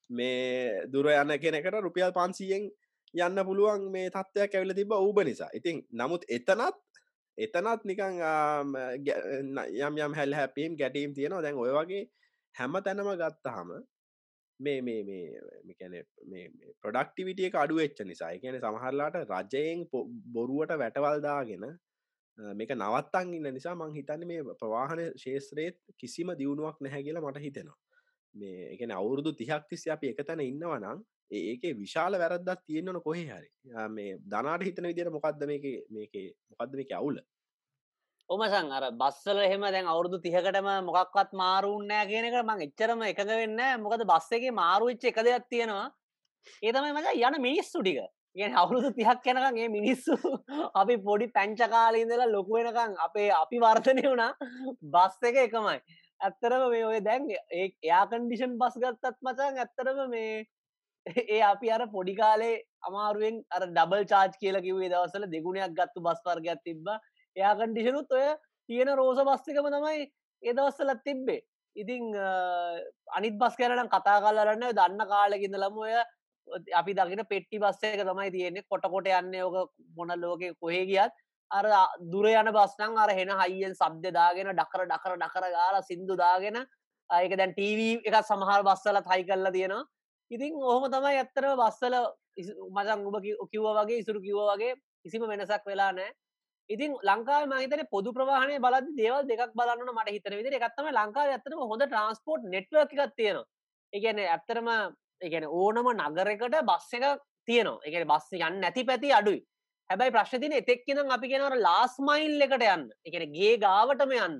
මේ දුර යන්න කෙනෙකට රුපියල් පන්සියෙන් යන්න පුළුවන් මේ තත්ත්වයක් ඇවිල තිබ ඌබ නිසා. ඉතින් නමුත් එතනත් එතනත් නිකං යම් යම් හැල් හැපීම් ගැටීම් තියෙනවා. දැන් ඔය වගේ හැම තැනම ගත්තහම මේ මේ මේකැන ප්‍රඩක්ටිවිටිය අඩු එච්ච නිසා. කියන සමහරලාට රජයෙන් බොරුවට වැටවල්දාගෙන මේක නවත්තන් ඉන්න නිසා මං හිතන්න මේ ප්‍රවාහන ශේත්‍රයත් කිසිම දියුණුවක් නැහැ කියලා මට හිතෙනවා. මේ එකන අවුරුදු තිහක් තිස්ස අපි එක තැන ඉන්නවනම් ඒක විශාල වැරද්දක් තියෙන්න්නන කොහෙ හරි. මේ දනාට හිතන විදිර මොකක්ද මේක මේක මොකක්ද මේක අවුල? ඔමසං අර බස්සල එහෙම දැන් අවුරුදු තිහකටම මොකක්වත් මාරුන්නෑ කියනක මං එච්චරම එකඟ වෙන්න මොකද බස්ස එක මාරුවිච්ච එක දෙයක් තියෙනවා. ඒතමයි මච යන මිනිස්සු ටික. ගෙන අවුරුදු තිහක් යැනකම් ඒ මිනිස්සු අපි පොඩි පැංචකාලීඉඳලා ලොකු වෙනකං අපේ අපි වර්තනය වුණා බස් එක එකමයි. ඇත්තරම මේ ඔය දැන් ඒ එයාකන්ඩිෂන් බස් ගත්තත් මචන් ඇත්තරම මේ ඒ අපි අර පොඩි කාලේ අමාරුවෙන් අර ඩබල් චාර්ජ් කියල කිවේ දවසල දෙගුණයක් ගත්තු බස් වර්ගයක් තිබ්බ. එයාකන්ඩිෂනුත් ඔය තියෙන රෝස බස්තිකම තමයි ඒදවස්සලත් තිබ්බේ. ඉතිං අනිත් බස් කරනම් කතා කල්ලරන්න දන්න කාලෙකිඳ ලම ඔය අපි දකින පෙට්ටි බස්සයක තමයි තියෙන්නේ. කොටකොට යන්න ඕක මොන ලෝක කොහේ ගියත්. අර දුර යන බස්නං අර හෙන හයියෙන් සබ්ද දාගෙන ඩකර ඩකර ඩකර ගාල සිින්දු දාගෙන ඒක දැන් ටීවී එක සමහර බස්සල හයි කල්ල තියෙනවා. ඉතින් ඔහොම තමයි ඇත්තර බස්සල මචන් උබ කිව්ව වගේ ඉසුරු කිව්ව වගේ කිසිම වෙනසක් වෙලා නෑ ඉතින් ලංකාව මහිතන පොදු ප්‍රවාහණය බලද දේවල් දෙකක් බලන්න මට හිතන විදිර එකත්තම ලංකාව ඇත්තම හොඳ ට්‍රන්ස්පෝර්ට් නෙට්ව එකක් තියෙනවා. ඒගැන ඇත්තරම ඒගැන ඕනම නගරකට බස්ස එක තියනවා. එක බස්ස යන්න නැති පැති අඩුයි. හැබැයි ප්‍රශ්තින එතෙක්කිනම් අපි කෙනවර ලාස් මයිල් එකට යන්න. එකන ගේ ගාවටම යන්න.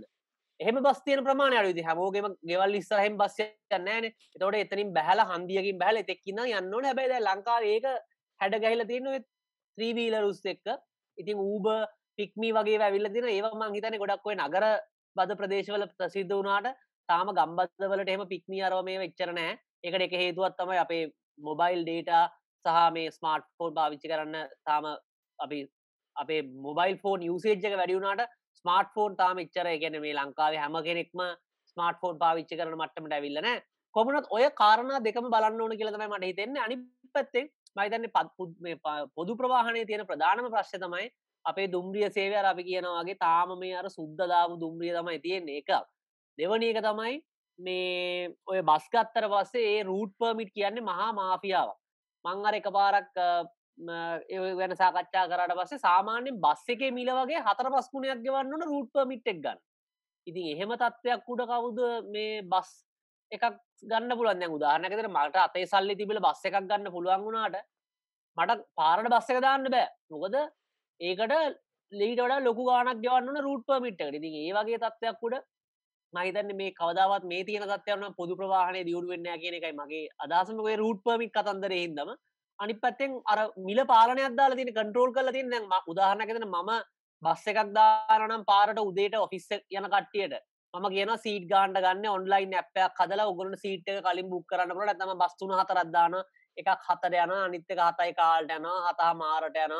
එහම බස්තියන ප්‍රමාණ අඩුති හැමෝගේම ගෙවල් ඉස්සරහෙම බස්ස යන්නෑන තොට එතනින් බැහල හන්දියකින් බැහල එතෙක්කින්න යන්න හැබැද ලංකා ඒක හැඩ ගැහිල තියෙන ත්‍රීවීල රුස් එක්ක. ඉතින් ඌබ පික්මී වගේ ඇවිල්ල තින ඒවමං හිතන ගොඩක්වේ නගර බද ප්‍රදේශවල ප්‍රසිද්ධ වනාට තාම ගම්බත්වලට එම පික්මී අරව මේ වෙච්චරනෑ එකට එක හේතුවත් තමයි අපේ මොබයිල් ඩේට සහ මේ ස්මාර්ට් ෆෝන් භාවිච්චි කරන්න තාම අපි අපේ මොබයිල් ෆෝන් යුසේජ්ක වැඩියුණට ස්මාර්ට් ෆෝන් තාම එච්චර ගැන මේ ලංකාවේ හැම කෙනෙක්ම ස්මාර්ට් ෆෝන් පාවිච්චි කරන මට්ටමට ඇවිල්ලන කොමනත් ඔය කාරණ දෙකම බලන්න ඕන කියලතම මට හිතෙන්නේ. අනි පැත්තෙන් මයිතන්න පත් පොදු ප්‍රවාහණය තියෙන ප්‍රධානම ප්‍රශ්ය තමයි අපේ දුම්රිය සේවය අපි කියනවාගේ තාම මේ අර සුද්දදාපු දුම්රිය තමයි තියෙන්නේ. එකක්. දෙවනි එක තමයි මේ ඔය බස්ගත්තර පස්සේ ඒ රූට් පර්මිට් කියන්නේ මහා මාෆියාව මං අර එක පාරක් වෙන සාකච්ඡා කරට පස්සේ සාමාන්‍යෙන් බස් එකේ මිල වගේ හතර පස්කුණයක් ගෙවන්නන රූට් පර්මිට් එක් ගන්න. ඉතින් එහෙම තත්ත්වයක් උඩ කවුද මේ බස් එකක් ගන්න පුළන් උදාහනකතර මට අතේ සල්ලි තිබිල බස් එකක් ගන්න පුළුවන් වුණාට මට පාරට බස්ස එක දාන්න බෑ. මොකද ඒකට ලීට වඩ ලොකු ගානක් ගවන්න රූට් පමිට් ති ඒ වගේ තත්වයක් උඩ මහිතන්න මේ කවදාවත් මේ තියන තත්වයන පොදු ප්‍රවාහණය දියුණු වෙන්න කියන එකයි මගේ අදසමගේ රූට් පමික් කතන්දර හිදම අනි පත්තෙන් අර මිල පාලනයක් දාලා තින කන්ට්‍රෝල් කල තින්න උදාහරණකෙන මම බස්ස එකක් දාරනම් පාරට උදේට ඔෆිස්ස යන කට්ටියට ම කියන සීට ගාන්ඩ ගන්න ඔන්ලයින් ඇපයක් කදලා උගලට සීට් කලින් බුක් කරන්න ට තම බස්තුන හතරත්දාන එකක් හතර යන අනිත්තක හතයි කාල්ට යන හතා මාරට යන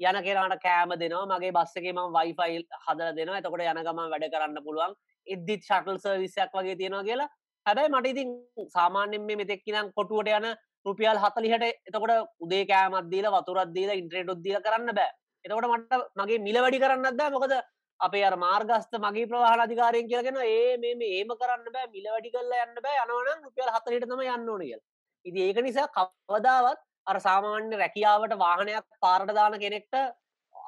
යන කෙනට කෑම දෙනවා. මගේ බස්සකේම වයිෆයිල් හදර දෙනවා. එතකොට යනගම වැඩ කරන්න පුළුවන්. එද්දිත් ශටල් සර්විසයක් වගේ තියෙනවා කියලා. හැබැයි මට ඉතින් සාමාන්‍යෙන් මේ මෙතෙක්කිනම් කොටුවට යන රුපියල් හතලිහට එතකොට උදේ කෑමත්දීල වතුරත්දීල ඉන්ට්‍රේට් උද්දිල කරන්න බෑ. එතකොට මට මගේ මිල වැඩි කරන්නද මොකද අපේ අර මාර්ගස්ත මගේ ප්‍රවාහන අධිකාරයෙන් කියලගෙන ඒ මේ ඒම කරන්න බෑ. මිල වැඩි කල්ල යන්න බෑ. යනවනම් රුපියල් හතලට තම යන්න ඕනියල් ඉති ඒක නිසා කවදාවත් අර සාමාන්‍ය රැකියාවට වාහනයක් පාරටදාන කෙනෙක්ට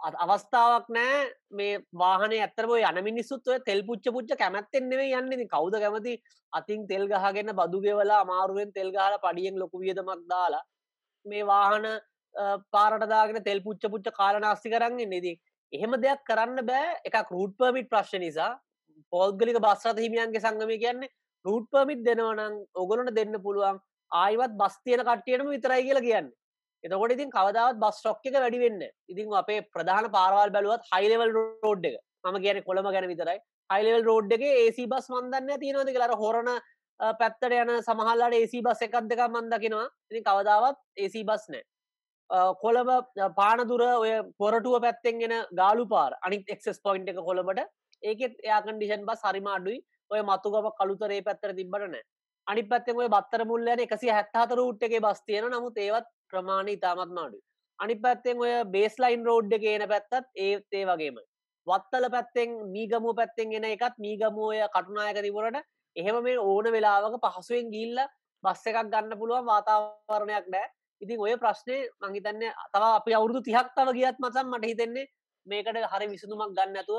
අවස්ථාවක් නෑ. මේ වාහන ඇතරම යන මිනිස්සුත් ඔය තෙල් පුච්ච පුච්ච කැමැත්තෙන්නෙවේ යන්නේ. කවුද කැමති අතින් තෙල් ගහගෙන බදුගෙවලා අමාරුවෙන් තෙල් ගහල පඩියෙන් ලොකු වියදමක් දාලා මේ වාහන පාරටදාගෙන තෙල් පුච්ච පුච්ච කාලනාස්ති කරන්න නෙදී එහෙම දෙයක් කරන්න බෑ. එක රූට් පර්මිට් ප්‍රශ්න නිසා. පෝද්ගලික බස්සත හිමියන්ගේ සංගම කියන්නේ රූට් පර්මිට් දෙනවනම් ඔගොලට දෙන්න පුළුවන් ආයිවත් බස් තියෙන කට්ටියටම විතරයි කියලා කියන්න. එතකොට ඉතින් කවදාවත් බස් ටොක් එක වැඩි වෙන්න ඉතින් අපේ ප්‍රධාන පාරවල් බැලුවත් හයිලෙවල් රෝඩ් එක. මම කියන කොළම ගැන විතරයි. හයිලෙවල් රෝඩ් එක ඒසි බස් මන්දන්න තියෙනවද කියලාර හොරණ පැත්තට යන සමහල්ලාට ඒසි බස් එකක් දෙක මන්දකිනවා ඉතින් කවදාවත් ඒසි බස් නෑ කොළඹ පානදුර ඔය පොරටුව පැත්තෙන්ගෙන ගාලු පාර අනික් එක්සස් පොයින්් එක කොළඹට. ඒකෙත් එයාකන්ඩිෂන් බස් හරිම අඩුයි. ඔය මතුගම කළුතරේ පැත්තර තිබට නෑ අනි පත්තෙන් ඔය බත්තර මුල්ලන එකසි හැත්තාතර රුට් එක බස් තියෙන නමුත් ඒවත් ප්‍රමාණ ඉතාමත් මාඩු අනි පැත්තෙන් ඔය බේස්ලයින් රෝඩ් කියන පැත්තත් ඒත් ඒ වගේම වත්තල පැත්තෙන් මීගමුව පැත්තෙන් ගෙන එකත් මීගමුවය කටුනායක තිබුණට එහෙම මේ ඕන වෙලාවක පහසුවෙන් ගිල්ල බස්ස එකක් ගන්න පුළුවන් වාතාවරණයක් නෑ. ඉතින් ඔය ප්‍රශ්නය මංහිතන්න තව අපි අවුරුදු තිහක් තව ගියත් මසම් මට හිතෙන්නේ මේකට හරි විසඳුමක් ගන්න ඇතුව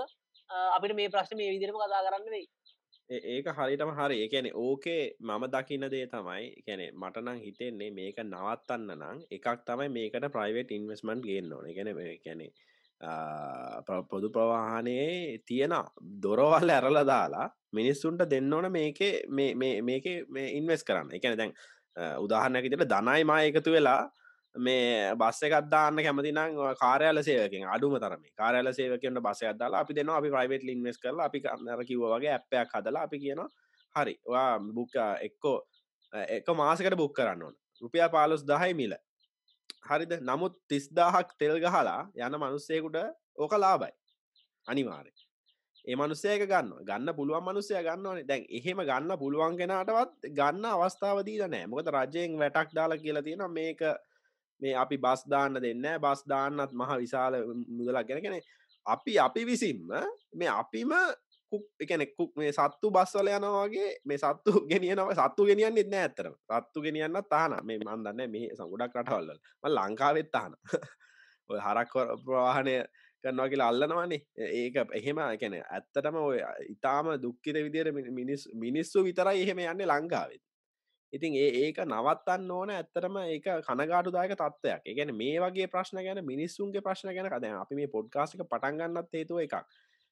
අපිට මේ ප්‍රශ්න මේ විදිරම කතා කරන්න වෙයි. ඒක හරිටම හරි. එකන ඕකේ මම දකින්න දේ තමයි එකැනෙ මටනං හිතෙන්නේ මේක නවත්තන්න නං එකක් තමයි මේකට ප්‍රයිවේට ඉන්වස්මන්් ගන්න ඕන. ගැන කැනෙ පොදු ප්‍රවාහනයේ තියෙන දොරවල් ඇරල දාලා මිනිස්සුන්ට දෙන්න ඕන මේක මේක මේ ඉන්වස් කරන්න. එකන දැන් උදාහරණැකිතට දනයි මා එකතු වෙලා මේ බස්ස එකත්දාන්න කැමතිනම් කාරයාල සේවකින් අඩුම තරම. කාරයාල සේවකට බස අදලා අපි දෙනවා අපි ප්‍රයිවේට ලින්වස් කරලා අපි කන්නර කිව්වගේ ඇප්පයක් හදලා අපි කියන හරි වා බුක්ක එක්කෝ එක මාසකට බුක් කරන්න ඕන. රුපියා පාලොස් දහයි මිල. හරිද? නමුත් තිස්දාහක් තෙල් ගහලා යන මනුස්සයකුට ඕක ලාබයි අනිවාරය ඒ මනුස්සයක ගන්න ගන්න පුළුවන් මනුස්සය ගන්නවනේ. දැන් එහෙම ගන්න පුළුවන් කෙනටවත් ගන්න අවස්ථාවදී නෑ මොකද රජයෙන් වැටක් දාලා කියලා තියෙන මේක මේ අපි බස් දාන්න දෙන්න බස් දාන්නත් මහ විශාල මුදලක්. ගැන කෙනෙ අපි අපි විසින්ම මේ අපිම එකනෙක්කුක් මේ සත්තු බස්වල යනවාගේ මේ සත්තු ගෙනියනව සත්තු ගෙනියන්න එන්න ඇතරම සත්තු ගෙනියන්න තාන මේ මන්දන්න මේ සගුඩක් රටවල්ල ම ලංකාවෙත් තාන ඔය හරක් ප්‍රවාහනය කරනවා කියලා අල්ලනවානේ. ඒක එහෙම එකැන ඇත්තටම ඔය ඉතාම දුක්කිත විදිර මිනිස් මිනිස්සු විතරයි එහෙම යන්න ලංකාවෙත්. ඉතින් ඒ ඒක නවත්තන්න ඕන ඇත්තරම ඒක කනගාටුදායක තත්වයක් ගැන මේ වගේ ප්‍රශ්න ගැන මිනිස්සුන්ගේ ප්‍රශ්න ගැන කද අපි මේ පොඩ්කාස්ක පටන්ගන්නත් හේතුව එකක්.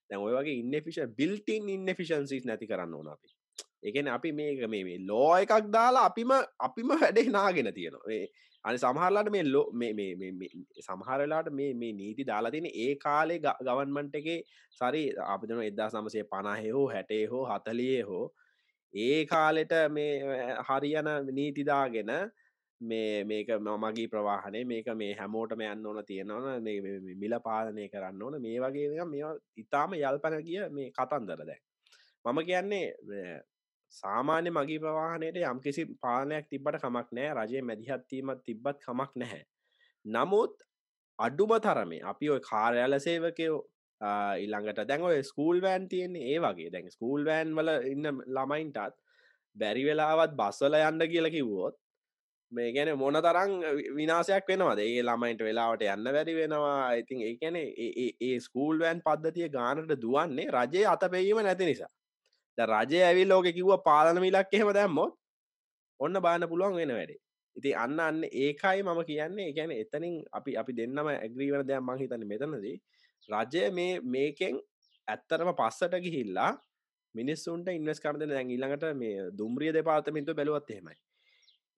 දැන් ඔය වගේ ඉන්නෆිෂ බිල්ටින් ඉන්නෆිෂන්සිස් නැති කරන්න ඕන අපි. එකන අපි මේක මේ ලෝ එකක් දාලා අපිම අපිම වැඩේ නාගෙන තියෙනවා. අනි සමහරලාට මේ ලෝ සමහරලාට මේ මේ නීති දාලා තියෙන ඒ කාලේ ගවන්මන්ට එකේ සරි අපිදන එදදා සමසේ පණහේ හෝ හැටේ හෝ හතලියේ හෝ ඒ කාලෙට මේ හරියන නීතිදාගෙන මේ මේක මමගේ ප්‍රවාහනේ මේක මේ හැමෝටම යන්න ඕන තියෙනවන මිල පාලනය කරන්න ඕන. මේ වගේ මේ ඉතාම යල්පන ගිය මේ කතන්දර දැන්. මම කියන්නේ සාමාන්‍ය මගේ ප්‍රවාහනයට යම්කිසි පාලනයක් තිබට කමක් නෑ රජය මැදිහත්වීමත් තිබ්බත් කමක් නැහැ. නමුත් අඩුම තරමේ අපි ඔය කාර්යාල සේවකයෝ ඉල්ළඟට දැන් ඔය ස්කූල් වෑන් තියෙන්නේ ඒ වගේ. දැන් ස්කූල් වෑන් වල ඉන්න ළමයින්ටත් බැරි වෙලාවත් බස්සල යන්න කියල කිව්වොත් මේ ගැන මොන තරං විනාසයක් වෙනවාද? ඒ ළමයින්ට වෙලාවට යන්න වැරි වෙනවා. ඉතින් ඒ ගැන ඒ ස්කූල් වෑන් පද්ධතිය ගානට දුවන්නේ රජය අත පෙවීම නැති නිසා. රජය ඇවිල් ලෝක කිව්ව පාලන මිලක් එහෙම දැම්මොත් ඔන්න බාන පුළුවන් වෙන වැඩේ. ඉති අන්න අන්න ඒකයි මම කියන්නේ. ගැන එතනින් අපි අපි දෙන්නම ඇග්‍රීවන දෙයක් මංහිතන්න මෙතනදී. රජය මේ මේකෙන් ඇත්තරම පස්සට ගිහිල්ලා මිනිස්සුන්ට ඉන්වස් කරද දැන් ඊළඟට මේ දුම්රිය දෙපාතමින්තු බැලුවත් එහෙමයි.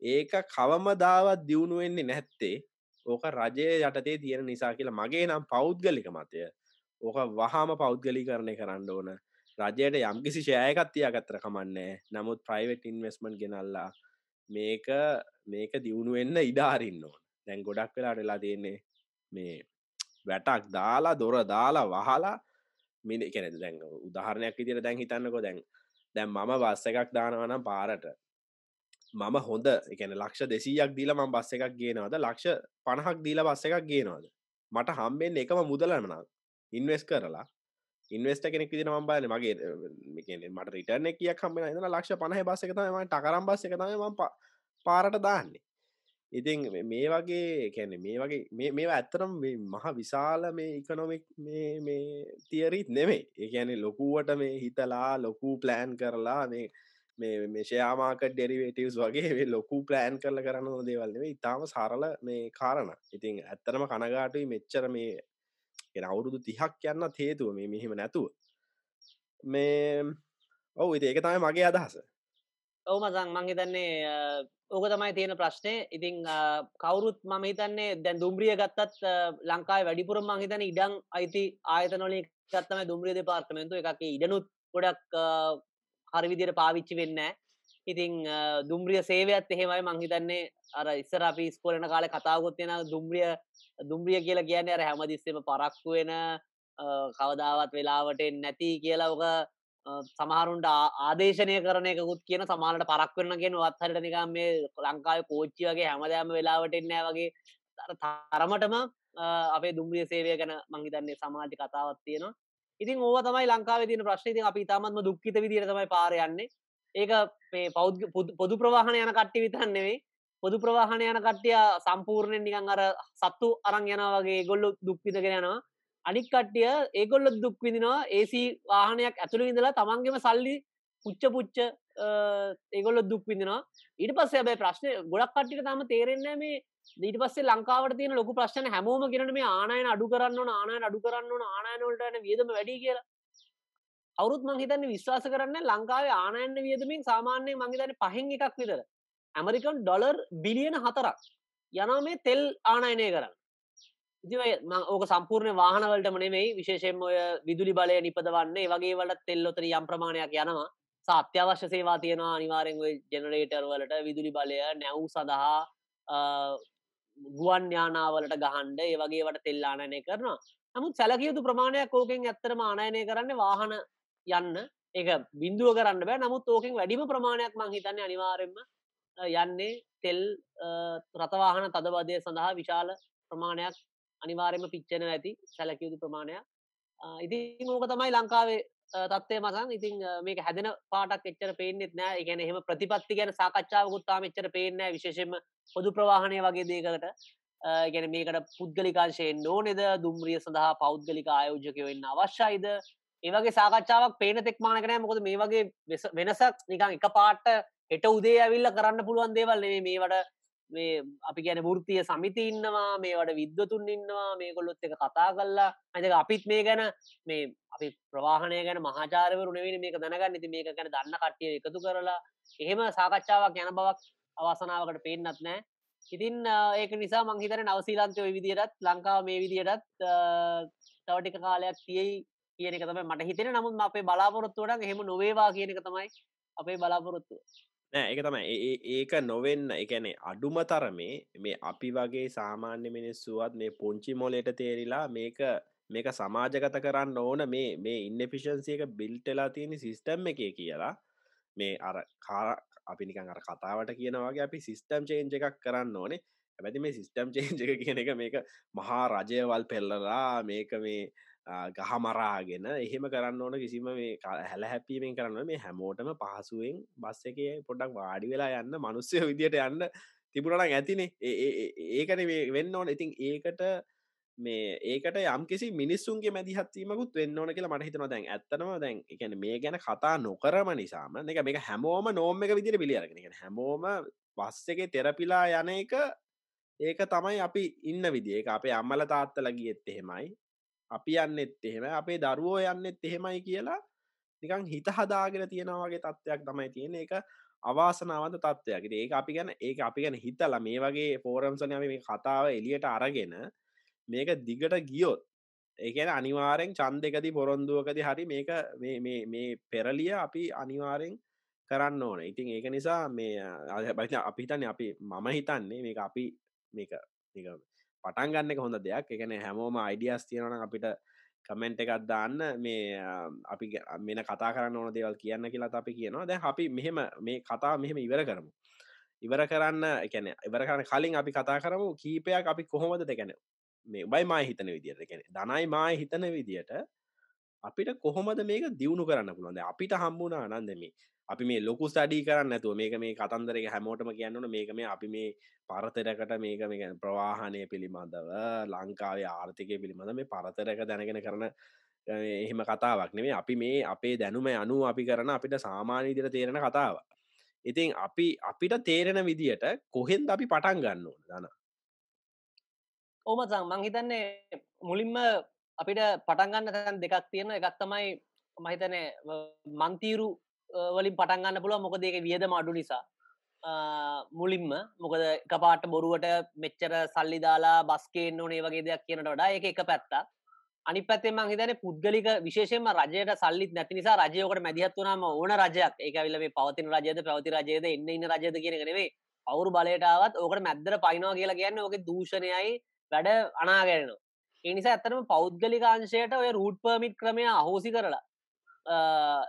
ඒක කවමදාවත් දියුණුවෙන්නේ නැත්තේ. ඕක රජය යටතේ තියෙන නිසා කියලා මගේ නම් පෞද්ගලික මතය. ඕක වහාම පෞද්ගලි කරණය කරන්න ඕන. රජයට යම්කිසි ෂයකත් තියාගත්තර කමන්නේ නමුත් ප්‍රයිවට් ඉන්වස්මන්් ගෙනල්ලා මේක මේක දියුණු වෙන්න ඉඩාරින්න ඕන. දැන් ගොඩක් වෙලාට වෙලා තියෙන්නේ මේ වැටක් දාලා දොර දාලා වහලා මිනි කෙනෙ දැන් උදාහරණයක් විදිර දැන් හිතන්නකො දැන් දැන් මම බස්ස එකක් දානවනම් පාරට. මම හොඳ එකන ලක්ෂ දෙසීයක් දීල ම බස්ස එකක් ගේනවද? ලක්ෂ පණහක් දීල බස්ස එකක් ගේනවාද? මට හම්බෙන් එකම මුදලමනා ඉන්වෙස් කරලා. ඉන්වස්ට කෙනෙක් විදින මම්බාල මගේ මට රිටර්න කියක් කම්බෙන එන ලක්ෂ පණහ බස එක තම ටකරම් බස් එක තම ම පාරට දාන්නේ. ඉතින් මේ වගේ කැන මේ වගේ මේ ඇත්තරම් මහ විශාල මේ ඉකනොමික් මේ තියරීත් නෙමේ ඒඇන ලොකුවට මේ හිතලා ලොකු ප්ලෑන් කරලා මේ මේ මේශයාමාක ඩෙරිවේටවස් වගේ ලොකු ප්ලෑන් කරල කරන්න දේවල්න්නේ ඉතාම සාරල මේ කාරණ. ඉතින් ඇත්තරම කනගාටුයි මෙච්චර මේ එන අවුරුදු තිහක් යන්න හේතුව මේ මෙහෙම නැතුව. මේ ඔවු ඉති ඒක තමයි මගේ අදහස. ඔවු මසං මං හිතන්නේ ඕක තමයි තියෙන ප්‍රශ්නය ඉතිං කවුරුත් මම හිතන්නේ දැන් දුම්රිය ගත්තත් ලංකායි වැඩිපුර මං හිතන ඉඩං අයිති ආයතනොලින් ගත්තම දුම්රිය දෙපාර්තමෙන්තු එකක් ඉඩනුත් ගොඩක් හරිවිදියට පාවිච්චි වෙන්න ඉතිං දුම්රිය සේවයත් එහෙමයි මංහිතන්නේ අර ඉස්සර අපි ස්කෝලන කාල කතාවකොත් තියෙන දුම්රිය දුම්රිය කියලා කියන්නේ අර හැමදිස්සෙම පරක්කු වෙන කවදාවත් වෙලාවට නැති කියලා ඔක සමහරුන්ට ආදේශනය කරන එකකුත් කියන සමාලට පරක් වෙන ගෙන වත්හරට නිකම් මේ ලංකාව කෝච්චි වගේ හැමදෑම වෙලාවට එන්නෑ වගේ. තරමටම අපේ දුම්රිය සේවය ගැන මංහිතන්නේ සමාජ කතාවත් තියෙනවා. ඉතින් ඕව තමයි ලංකාව තින ප්‍රශ්නති අපි තමත්ම දුක්කිත විදිර තමයි පාරයන්නේ ඒක මේ පෞද් පොදු ප්‍රවාහන යන කට්ටි විතන්නෙවෙයි පොදු ප්‍රවාහන යන කට්ටිය සම්පූර්ණයෙන් නිකන් අර සත්තු අරං යන වගේ ගොල්ලො දුක්විදගෙන යනවා. අනික් කට්ටිය ඒගොල්ලො දුක්විදිනවා ඒසි වාහනයක් ඇතුළ ඉඳලා තමන්ගේම සල්ලි පුච්ච පුච්ච ඒගොල්ලො දුක්විදිනවා ඊට පස්සේ බයි ප්‍රශ්නය ගොඩක් කට්ටිට තම තේරෙන්නේ මේ ඊට පස්සේ ලංකාවට තියෙන ලොකු ප්‍රශ්න හැමෝම ගෙනට මේ ආනයන අඩු කරන්න ඕන ආනයන අඩු කරන්න ඕන ආනයනොලටන වියදම වැඩි කියලා. අවුත් මංහිතන්න විශ්වාස කරන්න ලංකාවේ ආනයන්න වියදමින් සාමාන්‍යය මංහිතන පහෙන් එකක් විතර. ඇමරිකන් ඩොලර් බිලියන හතරක් යනා මේ තෙල් ආනයනය කරන්න. ඕක සම්පූර්ණ වාහනවලට මනෙමයි විශේෂෙන් ඔය විදුලි බලය නිපදවන්නේ. වගේ වලට තෙල්ලොතර යම් ප්‍රමාණයක් යනවා. සත්‍යවශ්‍ය සේවා තියෙනවා අනිවාරෙන් ජෙනරේටර් වලට විදුලි බලය නැව් සඳහා ගුවන් යානාවලට ගහන්ඩ ඒ වගේ වට තෙල්ලානනය කරනවා. නමුත් සැලකයුතු ප්‍රමාණයක් ඕකෙන් ඇත්තරම ආනයනය කරන්න වාහන යන්න. එක බින්දුව කරන්න බෑ. නමුත් ඕකෙන් වැඩිම ප්‍රමාණයක් මං හිතන්නේ අනිවාරෙන්ම යන්නේ තෙල් රතවාහන තදබදය සඳහා විශාල ප්‍රමාණයක් අනිවාරෙන්ම පිච්චන ඇති සැලකයුතු ප්‍රමාණයක්. ඉතින් ඕක තමයි ලංකාවේ තත්වය මසන්. ඉතින් මේක හැදෙන පාටක් එච්චර පේනෙත් නෑ. එකන එහෙම ප්‍රතිපත්ති ගැන සාකච්ඡාවකුත්තාම එච්චර පේනෑ විශේෂෙන්ම පොදු ප්‍රවාහණය වගේ දේකට. ගැන මේකට පුද්ගලිකාංශයෙන් නෝනෙද දුම්රිය සඳහා පෞද්ගලික ආයෝජකය වෙන්න අවශ්‍යයිද? ඒවගේ සාකච්ඡාවක් පේන තෙක්මානකනෑ මොකද මේ වගේ වෙනසක් නිකං එක පාට්ට හෙට උදේ ඇවිල්ල කරන්න පුළුවන් දේවල් නේ මේවට මේ අපි ගැන ෘතිය සමිති ඉන්නවා මේවට විද්වතුන් ඉන්නවා මේ කොල්ලොත් එක කතා කල්ලා අජක අපිත් මේ ගැන මේ අපි ප්‍රවාහණය ගැන මහාචාරවරු නෙවෙන මේක දැනගන්න. ඉති මේක ගැන දන්න කට්ටිය එකතු කරලා එහෙම සාකච්ඡාවක් යන බවක් අවසනාවකට පේෙන්න්නත් නෑ. ඉතින් ඒක නිසා මංහිතන නවසීලන්තය විදිරත් ලංකාව මේ විදියටත් තවටික කාලයක් තියයි කියන එක තමයි මට හිතෙන නමුත් අපේ බලාපොරොත්තුවට එහෙම නොවේවා කියන එක තමයි අපේ බලාපොරොත්තුව. නෑ එක තමයි. ඒක නොවෙන්න එකැනේ අඩුම තරමේ මේ අපි වගේ සාමාන්‍ය මිනිස්සුවත් මේ පුංචි මොලට තේරිලා මේක මේක සමාජගත කරන්න ඕන මේ මේ ඉන්නෆිෂන්සියක බිල්ටලා තියෙන සිිස්ටම් එක කියලා. මේ අර කා අපි නිකන් අර කතාවට කියනවාගේ අපි සිිස්ටම් චේන්ජ එකක් කරන්න ඕනේ. ඇැති මේ සිිස්ටම් චේන්ජ එක කියන එක මේක මහා රජයවල් පෙල්ලලා මේක මේ ගහමරාගෙන එහෙම කරන්න ඕන කිසිම මේ හැල හැපීමෙන් කරන්න මේ හැමෝටම පහසුවෙන් බස්ස එක පොඩක් වාඩි වෙලා යන්න මනුස්්‍යය විදියට යන්න තිබුණන ඇතිනේ. ඒකන වෙන්න ඕන. ඉතින් ඒකට මේ ඒකට යම් කිසි මිනිස්සුන්ගේ මැදිහත්වීමකුත් වෙන්න ඕන කියලා මට හිතන දැන් ඇත්තනම දැන් එකන මේ ගැන කතා නොකරම නිසාම එක මේක හැමෝම නෝම එක විදිර පිළියරගෙන හැමෝම බස්ස එක තෙරපිලා යන එක ඒක තමයි අපි ඉන්න විදිඒ අපේ අම්මල තාත්තල ගියෙත් එහෙමයි. අපි යන්නෙත් එහෙම අපේ දරුවෝ යන්නෙත් එහෙමයි කියලා නිකං හිත හදාගෙන තියෙනවාගේ තත්ත්වයක් තමයි තියෙන එක අවාසනාවන්ත තත්ත්වයක්. ඒක අපි ගැන ඒ අපි ගැන හිතල මේ වගේ ෆෝරම්සන මේ කතාව එලියට අරගෙන මේක දිගට ගියොත් ඒකන අනිවාරෙන් චන්දකති පොරොන්දුවකති හරි මේක මේ පෙරලිය අපි අනිවාරෙන් කරන්න ඕන. ඉතින් ඒක නිසා මේ බ අපිතන්න අපි මම හිතන්නේ මේක අපි මේක පටන් ගන්න හොඳ දෙයක්. එකන හැමෝම අයිඩියස් තියෙනන අපිට කමෙන්ට් එකත් දාන්න මේ අපි මෙන කතා කරන්න ඕන දේවල් කියන්න කියලා අපි කියනවා. දැ අපි මෙහෙම මේ කතා මෙහෙම ඉවර කරමු. ඉවර කරන්න එකන ඉවර කරන්න කලින් අපි කතා කරමු කීපයක් අපි කොහොමද දෙකැන මේ බයි මා හිතන විදියට ගැන දනයි මා හිතන විදියට අපිට කොහොමද මේක දියුණු කරන්න පුළුවන්ද? අපිට හම්බුණ අනන්දමේ අපි මේ ලොකු ස්ටඩී කරන්න ඇතුව මේක මේ කතන්දරක හැමෝටම කියන්නන මේක මේ අපි මේ පරතරකට මේක මේ ප්‍රවාහනය පිළිබඳව ලංකාවේ ආර්ථිකය පිළිබඳ මේ පරතරක දැනගෙන කරන එහෙම කතාවක් නෙමේ අපි මේ අපේ දැනුම අනු අපි කරන අපිට සාමාන්‍ය විදිර තේරෙන කතාව. ඉතින් අපි අපිට තේරෙන විදියට කොහෙන්ද අපි පටන් ගන්න ඕන? දන. ඕමසං මංහිතන්නේ මුලින්ම අපිට පටන්ගන්න තැන් දෙකක් තියෙන එකක් තමයි මහිතනය මන්තීරු වලින් පටන්ගන්න පුළුව මොකද ඒක වියදම අඩු නිසා. මුලින්ම මොකද එක පාට බොරුවට මෙච්චර සල්ලි දාලා බස්කේන්න ඕනේ වගේ දෙයක් කියනට වඩා එක එක පැත්තා අනි පැත්තෙම හිතන පුද්ගලික විශේෂම රජයට සල්ලිත් නැති නිසා රජයකට මැදිහත් වනාම ඕන රජයක්. ඒකවිල මේ පවතින රජයද පැවති රජයද එන්න ඉන්න රජද කියන නෙවේ අවුරු බලයටාවත් ඕකට මැද්දර පයිනවා කියලා කියන්න ඕක දූෂණයයි වැඩ අනාගැරෙනවා. එනිසා ඇත්තනම පෞද්ගලිකාංශයට ඔය රූට් පර්මිට් ක්‍රමය අහෝසි කරලා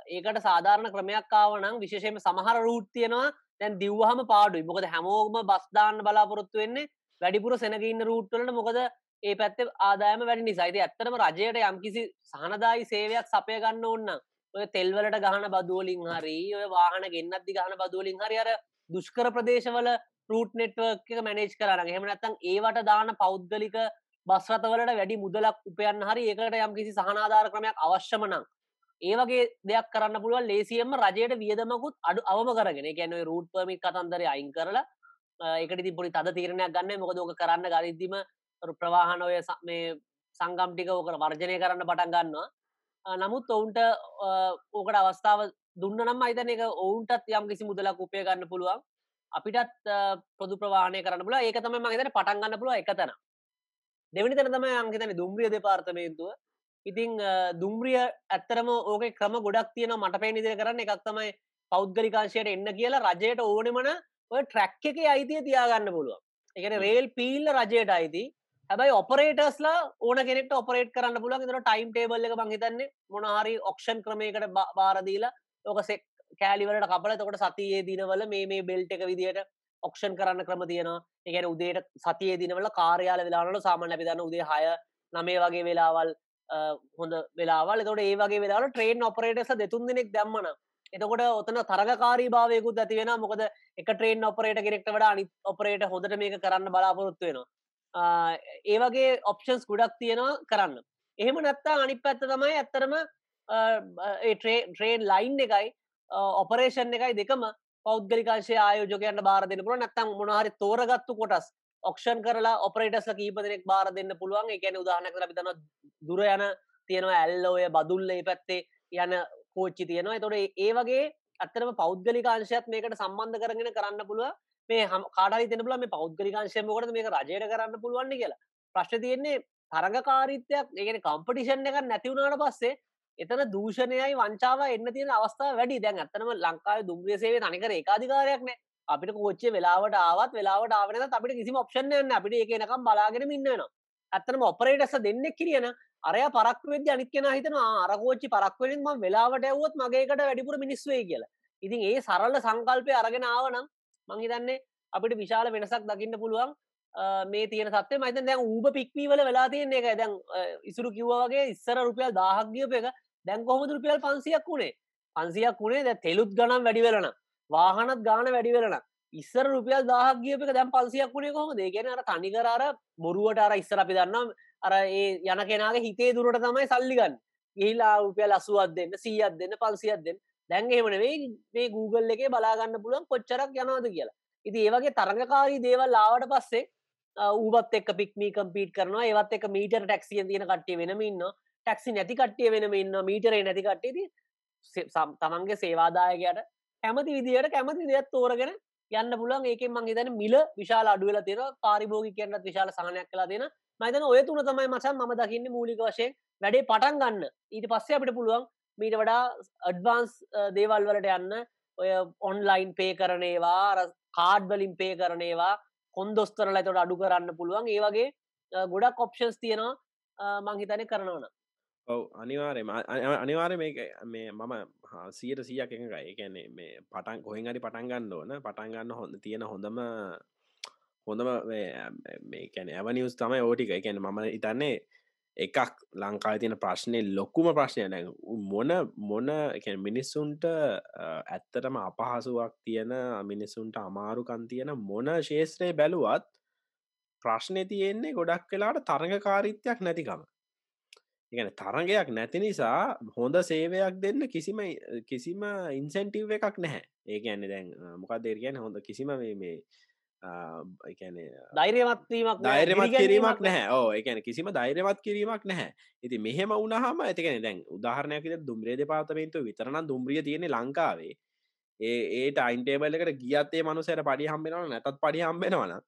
ඒකට සාධාරණ ක්‍රමයක් කාවනම් විශේෂම සමහර රූට් තියෙනවා. දැන් දිව්හම පාඩුයි. මොකද හැමෝගම බස්දාන්න බලාපොරොත්තු වෙන්නේ වැඩිපුර සෙනගඉන්න රූට්වලට මොකද ඒ පැත්ත ආදායම වැඩි නිසයිති ඇත්තටම රජයට යම්කිසි සහනදායි සේවයක් සපය ගන්න ඔන්න ඔය තෙල්වලට ගහන බදුවලින් හරි ඔය වාහන ගෙන්න්නත්දි ගහන බදුවලින් හරි අර දුෂ්කර ප්‍රදේශවල රූට් නෙට්වර්ක් එක මැනේජ් කරන්න හෙම නැත්තම් ඒවට දාන පෞද්ගලික බස්රතවලට වැඩි මුදලක් උපයන්න හරි ඒකට යම් කිසි සහනාධාර ක්‍රමයක් අවශ්‍යමනං ඒ වගේ දෙයක් කරන්න පුළුවන් ලේසියම රජයට වියදමකුත් අඩු අවම කරගෙන. ගැන රූට් පමිත් කතන්දර අයින් කරලා එකට ති පොඩි තද තීරණයක් ගන්න මොකදෝක කරන්න ගරිද්දිම ප්‍රවාහන ඔය මේ සංගම්ටික ඕකර වර්ජනය කරන්න පටන් ගන්නවා. නමුත් ඔවුන්ට ඕකට අවස්ථාව දුන්න නම් අයිතන එක ඔවුන්ටත් යම් කිසි මුදලක් උපය ගන්න පුළුවන්. අපිටත් පොදු ප්‍රවාණය කරන්න පුල ඒක තම මගේතන පටන් ගන්න පුළුව එකතන දෙවනි තන තම අංගතන දුම්රිය දෙපාර්තමේන්තුව. ඉතිං දුම්රිය ඇත්තරම ඕක ක්‍රම ගොඩක් තියෙන මට පේ නිදිර කරන්න. එකක් තමයි පෞද්ගලිකාංශයට එන්න කියලා රජයට ඕනෙමන ඔය ට්‍රැක් එක අයිතිය තියාගන්න පුළුව එකට රේල් පීල්ල රජයට අයිති. හැබයි ඔපරේටස්ලා ඕන කෙනෙට ඔපරේට කරන්න පුලන් තර ටයිම් ටේබල් එක මහිතන්නේ මොනහරි ඔක්ෂන් ක්‍රමයකට බාරදීලා ඕක සෙක් කෑලිවලට කපල තකොට සතියේ දිනවල මේ මේ බෙල්ට එක විදියට ඔක්ෂන් කරන්න ක්‍රම තියෙනවා. එකන උදේට සතිය දිනවල කාරයාල වෙලානට සාමන් ලැබිදන්න උදේ හය නමේ වගේ වෙලාවල් හොඳ වෙලාවල්. තොට ඒ වගේ වෙලා ට්‍රේන් ඔපරේටස දෙතුන් දෙනෙක් දැම්මන එතකොට ඔතන තරගකාරී භාවයකුත් ඇති වෙන මොකද එක ට්‍රේන් ඔපරේට කෙනෙක්ට වඩා අනි ඔපරේට හොඳට මේක කරන්න බලාපොරොත්තු වෙනවා. ඒ වගේ ඔප්ෂන්ස් ගුඩක් තියෙනවා කරන්න. එහෙම නැත්තා අනි පැත්ත තමයි ඇත්තරම ට්‍රේන් ලයින් එකයි ඔපරේෂන් එකයි දෙකම පෞද්ගලිකාශය ආයෝජකයන්ට බාර දෙන්න පුළ නැත්තම් මොනහරි තෝරගත්තු කොටස් ඔක්ෂන් කරලා ඔපරේටස්ල කීපදනෙක් බාර දෙන්න පුළුවන්. එකැන උදාහනක ලබිතන දුර යන තියෙනවා ඇල්ලෝය බදුල්ල ඒ පැත්තේ යන කෝච්චි තියෙනවා. තොට ඒ වගේ අත්තරම පෞද්ගලිකාංශයත් මේකට සම්බන්ධ කරගෙන කරන්න පුළුව මේ හම කාඩි තෙන පුල මේ පෞද්ගලිකාංශයමකොට මේක රජයට කරන්න පුළුවන්න කියලා. ප්‍රශ්න තියෙන්නේ තරගකාරීත්වයක් ඒගෙන කම්පටිෂන් එක නැතිවුණට පස්සේ එතන දූෂණයයි වංචාව එන්න තියෙන අවස්ථා වැඩි. දැන් ඇත්තනම ලංකාව දුම්රිය සේවේ තනිකර ඒකාධිකාරයක්න අපිට කෝච්චේ වෙලාවට ආවත් වෙලාවට ආවන අපිට කිසි ඔප්ෂන් යන්න අපිට එකනකම් බලාගෙන ඉන්නනවා ඇත්තනම ඔපරේටස දෙන්නෙක් කිරියන අරය පරක් වෙද අනිත් කෙන හිතන අරකෝච්චි පරක්වෙනින් ම වෙලාවට ඇවුවොත් මගේකට වැඩිපුර මිනිස්වේ කියලා. ඉතින් ඒ සරල්ල සංකල්පය අරගෙන ආවනම් මංහිතන්නේ අපිට විශාල වෙනසක් දකින්න පුළුවන්. මේ තියෙන සත්ය මයිත දැන් ඌබ පික්වීවල වෙලා තියන්නේ එක දැන් ඉසුරු කිව්වගේ ඉස්සර රුපියල් දාහක්ගියප එක. දැන් කොහොමද රුපියල් පන්සියක් වුණේ පන්සියක් වුණේ ද තෙලුත් ගනම් වැඩි වෙලන වාහනත් ගාන වැඩි වෙලන ඉස්සර රුපියල් දාහක් ගියපක දැම් පන්සියක් වුණේ කොහොම දේගෙන අර තනිකරර බොරුවට අර ඉස්සර අපි දන්නම් අර ඒ යන කෙනගේ හිතේ දුරට තමයි සල්ලිගන්න ගහිලා රුපියල් අසුවත් දෙන්න සීයත් දෙන්න පන්සියක් දෙන්න. දැන් එහෙමන වේ මේ Google එකේ බලාගන්න පුළුවන් කොච්චරක් යනවාද කියලා. ඉති ඒවගේ තරඟකාරී දේවල් ආවට පස්සේ ඌබත් එක් පික්මී කම්පීට කරනවා ඒවත් එක මීටර් ටැක්සිය තියෙන කට්ටිය වෙනමඉන්න ටැක්සි නැති කට්ටිය වෙනම ඉන්න මීටරේ නැති කට්ටියති තමන්ගේ සේවාදායකයට කැමති විදියට කැමති දෙයක් තෝරගෙන යන්න පුලන් ඒක මං හිතන මිල විශාල අඩුවල තියෙන පාරිභෝගි කියන්නත් විශාල සහනයක් කලා තියෙන මයිතන ඔය තුන තමයි මචන් ම දකින්න මූලික වශයෙන් වැඩේ පටන් ගන්න. ඊට පස්සේ අපිට පුළුවන් මීට වඩා අඩ්වාන්ස් දේවල් වලට යන්න. ඔය ඔන්ලයින් පේ කරනේවා කාඩ්වලින් පේ කරනේවා කොන්දොස්තරල තොට අඩු කරන්න පුළුවන්. ඒ වගේ ගොඩක් ඔප්ෂන්ස් තියෙනවා මංහිතන කරනවන ඔව. අනිවාරය අනිවාරය මේ මේ මම සියට සියක් එකයි එකන්නේ මේ පටන් කොහෙන් හරි පටන් ගන්න ඕන. පටන් ගන්න හොඳ තියෙන හොඳම හොඳම මේ කැන ඇවනිියස් තමයි ඕටික එකැන මම ඉතන්නේ එකක් ලංකා තියන ප්‍රශ්නය ලොක්කුම ප්‍රශ්නය නැ. මොන මොන මිනිස්සුන්ට ඇත්තටම අපහසුවක් තියෙන මිනිස්සුන්ට අමාරුකන් තියෙන මොන ශේත්‍රය බැලුවත් ප්‍රශ්නය තියෙන්නේ ගොඩක් වෙලාට තරඟකාරිත්‍යයක් නැතිකම. ඉගන තරගයක් නැති නිසා හොඳ සේවයක් දෙන්න කිසිම කිසිම ඉන්සෙන්ටව් එකක් නැහැ. ඒක ඇන්න දැන් මොකක් දෙර කියන හොඳ කිසිම මේ එකන දෛර්යමත්වීමක් දෛර්යමත් කිරීමක් නැහැ. ඕ එකන කිසිම දෛර්යමත් කිරීමක් නැහැ. ඉති මෙහෙම උනහම ඇතිකෙන දැන් උදාහරණයකට දුම්රේ දෙපාතමේන්තු විතරන දුම්රිය තියෙන ලංකාවේ. ඒ ඒට අයින්ටේබල් එකට ගියත්තේ මනුසයට පඩි හම්බෙනවන නැතත් පඩි හම්බෙනවන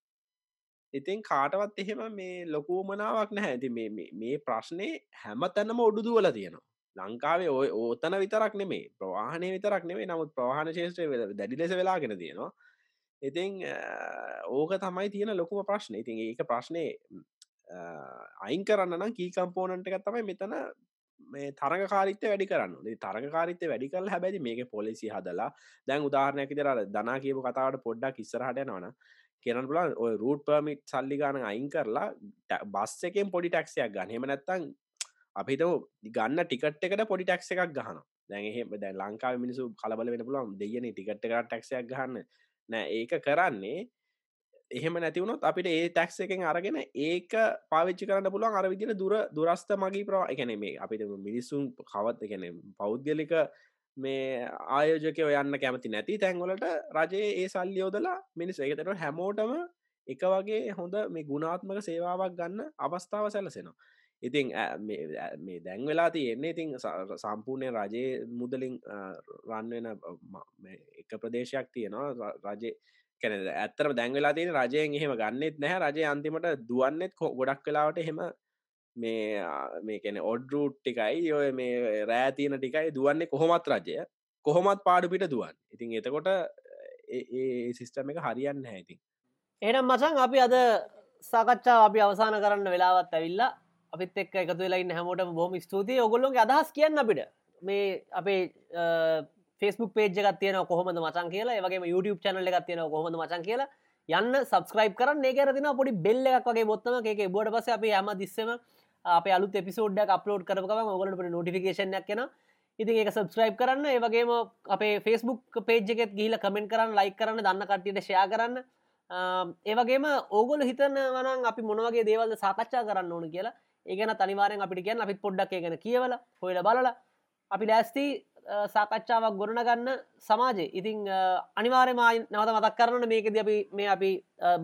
ඉතින් කාටවත් එහෙම මේ ලොකූමනාවක් නැහැ. ඇති මේ ප්‍රශ්නය හැම තැනම ඔඩුදුවල තියෙනවා. ලංකාවේ ඔය ඕතන විතරක් නෙමේ ප්‍රවාහනය විතරක් නෙවේ නමුත් ප්‍රවාහන ශේෂත්‍රය දැඩි ලෙස වෙලාගෙන තියෙනවා. ඉතිං ඕක තමයි තියෙන ලොකුම ප්‍රශ්න. ඉතින් ඒක ප්‍රශ්නය අයින් කරන්න කී කම්පෝනන්ට එකත් තමයි මෙතන මේ තරග කාරිත්‍ය වැඩි කරන්න තරග කාරිත්‍ය වැඩි කල් හැබැයි මේක පොලිසි හදලා දැන් උදාහරණයක දර දනා කියපු කතාවට පොඩ්ඩක් ඉස්සරහට නවන කියන්න පුලන් ඔය රූට් පර්මිට් සල්ලි ගාන අයින් කරලා බස් එකෙන් පොඩි ටක්ෂයක් ගන්න. හෙම නැත්තං අපිත ගන්න ටිකට් එකට පොඩි ටක්ස එකක් ගහන දැන්හෙම දැ ලංකාව මිනිසු කලබල වෙන පුලන් දෙයන ටිකට් එක ටක්ෂයක් ගහන්න. නෑ ඒක කරන්නේ එහෙම නැතිවුණොත් අපිට ඒ ටැක්ස එකෙන් අරගෙන ඒක පාවිච්චි කරන්න පුළුවන් අර විදින දුර දුරස්ත මගේ ප්‍රවා එකන මේ අපිට මිනිස්සුන් කවත් එකන පෞද්ගලික මේ ආයෝජකය යන්න කැමති නැති තැන්වලට රජයේ ඒ සල්ලියෝදලා මිනිස් එකතට හැමෝටම එක වගේ හොඳ මේ ගුණාත්මක සේවාවක් ගන්න අවස්ථාව සැලසෙනවා. ඉතිං මේ දැන් වෙලා තියෙන්නේ ඉතින් සම්පූර්ණය රජයේ මුදලින් රන්වෙන එක ප්‍රදේශයක් තියෙනවා. රජේ කැන ඇත්තර දැන්වෙලා තියෙන රජයෙන් එහෙම ගන්නෙත් නැහැ. රජය අන්තිමට දුවන්නෙත් ගොඩක් කලාවට එහෙම මේ මේකැන ඔඩරුට් ටිකයි ඔය මේ රෑතියන ටිකයි දුවන්නේ කොහොමත් රජය. කොහොමත් පාඩුපිට දුවන් ඉතින් එතකොට ඒ සිිස්ටම එක හරියන්න හැඉතින් එනම් මසන් අපි අද සාකච්ඡා අපි අවසාන කරන්න වෙලාවත් ඇවිල්ලා අපිත් එක් එකතු වෙලායින්න හැමෝට බොහම ස්තුතියි. ඔගොල්ලොන්ගේ අදහස් කියන්න අපිට. මේ අපේ ෆෙස්බුක් පේජ ගත්තියන කොහොමද මචන් කියලා. ඒවගේ YouTube චනල ගත්තියන කොහොමද මචන් කියලා. යන්න සබස්ක්‍රයිප් කරන්න. ඒ කරතින පොඩි බෙල්ල එකක් වගේ බොත්තම එක බොඩ පස අප හම දිස්සම අප අලු පිසෝඩ්ඩ අපලෝඩ් කරම ඔගලට නොටිෆිකේෂනයක් කියෙන ඉතින් ඒක සබස්ක්‍රයිප් කරන්න. ඒවගේම අපේ ෆෙස්බුක් පේජ්ගෙත් ගීල කමෙන්ට කරන්න ලයි කරන්න දන්න කට්ටියට ෂයා කරන්න. ඒවගේම ඕගොල හිතන්න වනන් අපි මොනවගේ දේවල්ද සාකච්ඡා කරන්න ඕන කියලා. ඒගන තනිවාරෙන් අපිට කියන්න. අපිත් පොඩ්ඩක් ගැන කියවල හොයල බලලා. අපි ලෑස්ති සාකච්ඡාවක් ගොඩනගන්න සමාජය. ඉතිං අනිවාරමයි නවත මතක් කරන මේකද අපි මේ අපි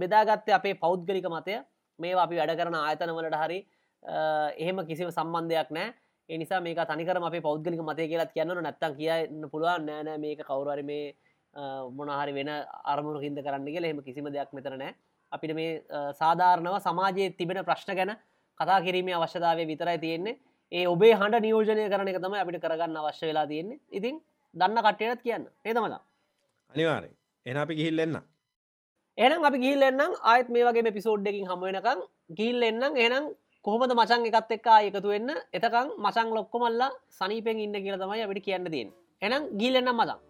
බෙදාගත්තේ අපේ පෞද්ගලික මතය. මේ අපි වැඩ කරන ආයතනවලට හරි එහෙම කිසිව සම්බන්ධයක් නෑ එනිසා මේක තනිකරම අපේ පෞද්ගලික මතය කියලත් කියන්න නැත්තන් කියන්න පුළුවන් නෑනෑ මේක කවුරරි මේ මොනහරි වෙන අරමුණු හිද කරන්න කියල එහෙම කිසිම දෙයක් මෙතරනෑ අපිට මේ සාධාරණව සමාජයේ තිබෙන ප්‍රශ්න ගැන කතා කිරීමේ අවශ්‍යතාවය විතරයි තියෙන්නේ. ඒ ඔබේ හඬ නියෝජනය කරන එක තම අපිට කරගන්න අවශ්‍ය වෙලා තියෙන්නේ. ඉතින් දන්න කට්ටයටත් කියන්න. ඒතමද අනිවාරය එන අපි ගිහිල්ලෙන්න එනම් අපි ගිල්ලෙන්න්නම් ආයත් මේ වගේ පිසෝඩ්ඩකින් හමුවෙනකං ගිල් එන්නම්. එනම් කොහොමද මචන් එකත් එක්කා එකතු වෙන්න? එතකං මචං ලොක්කොමල්ලා සනීපෙන් ඉන්න කියල තමයි අපිට කියන්න තියෙන් එනම් ගිල්ලෙන්නම් මදම්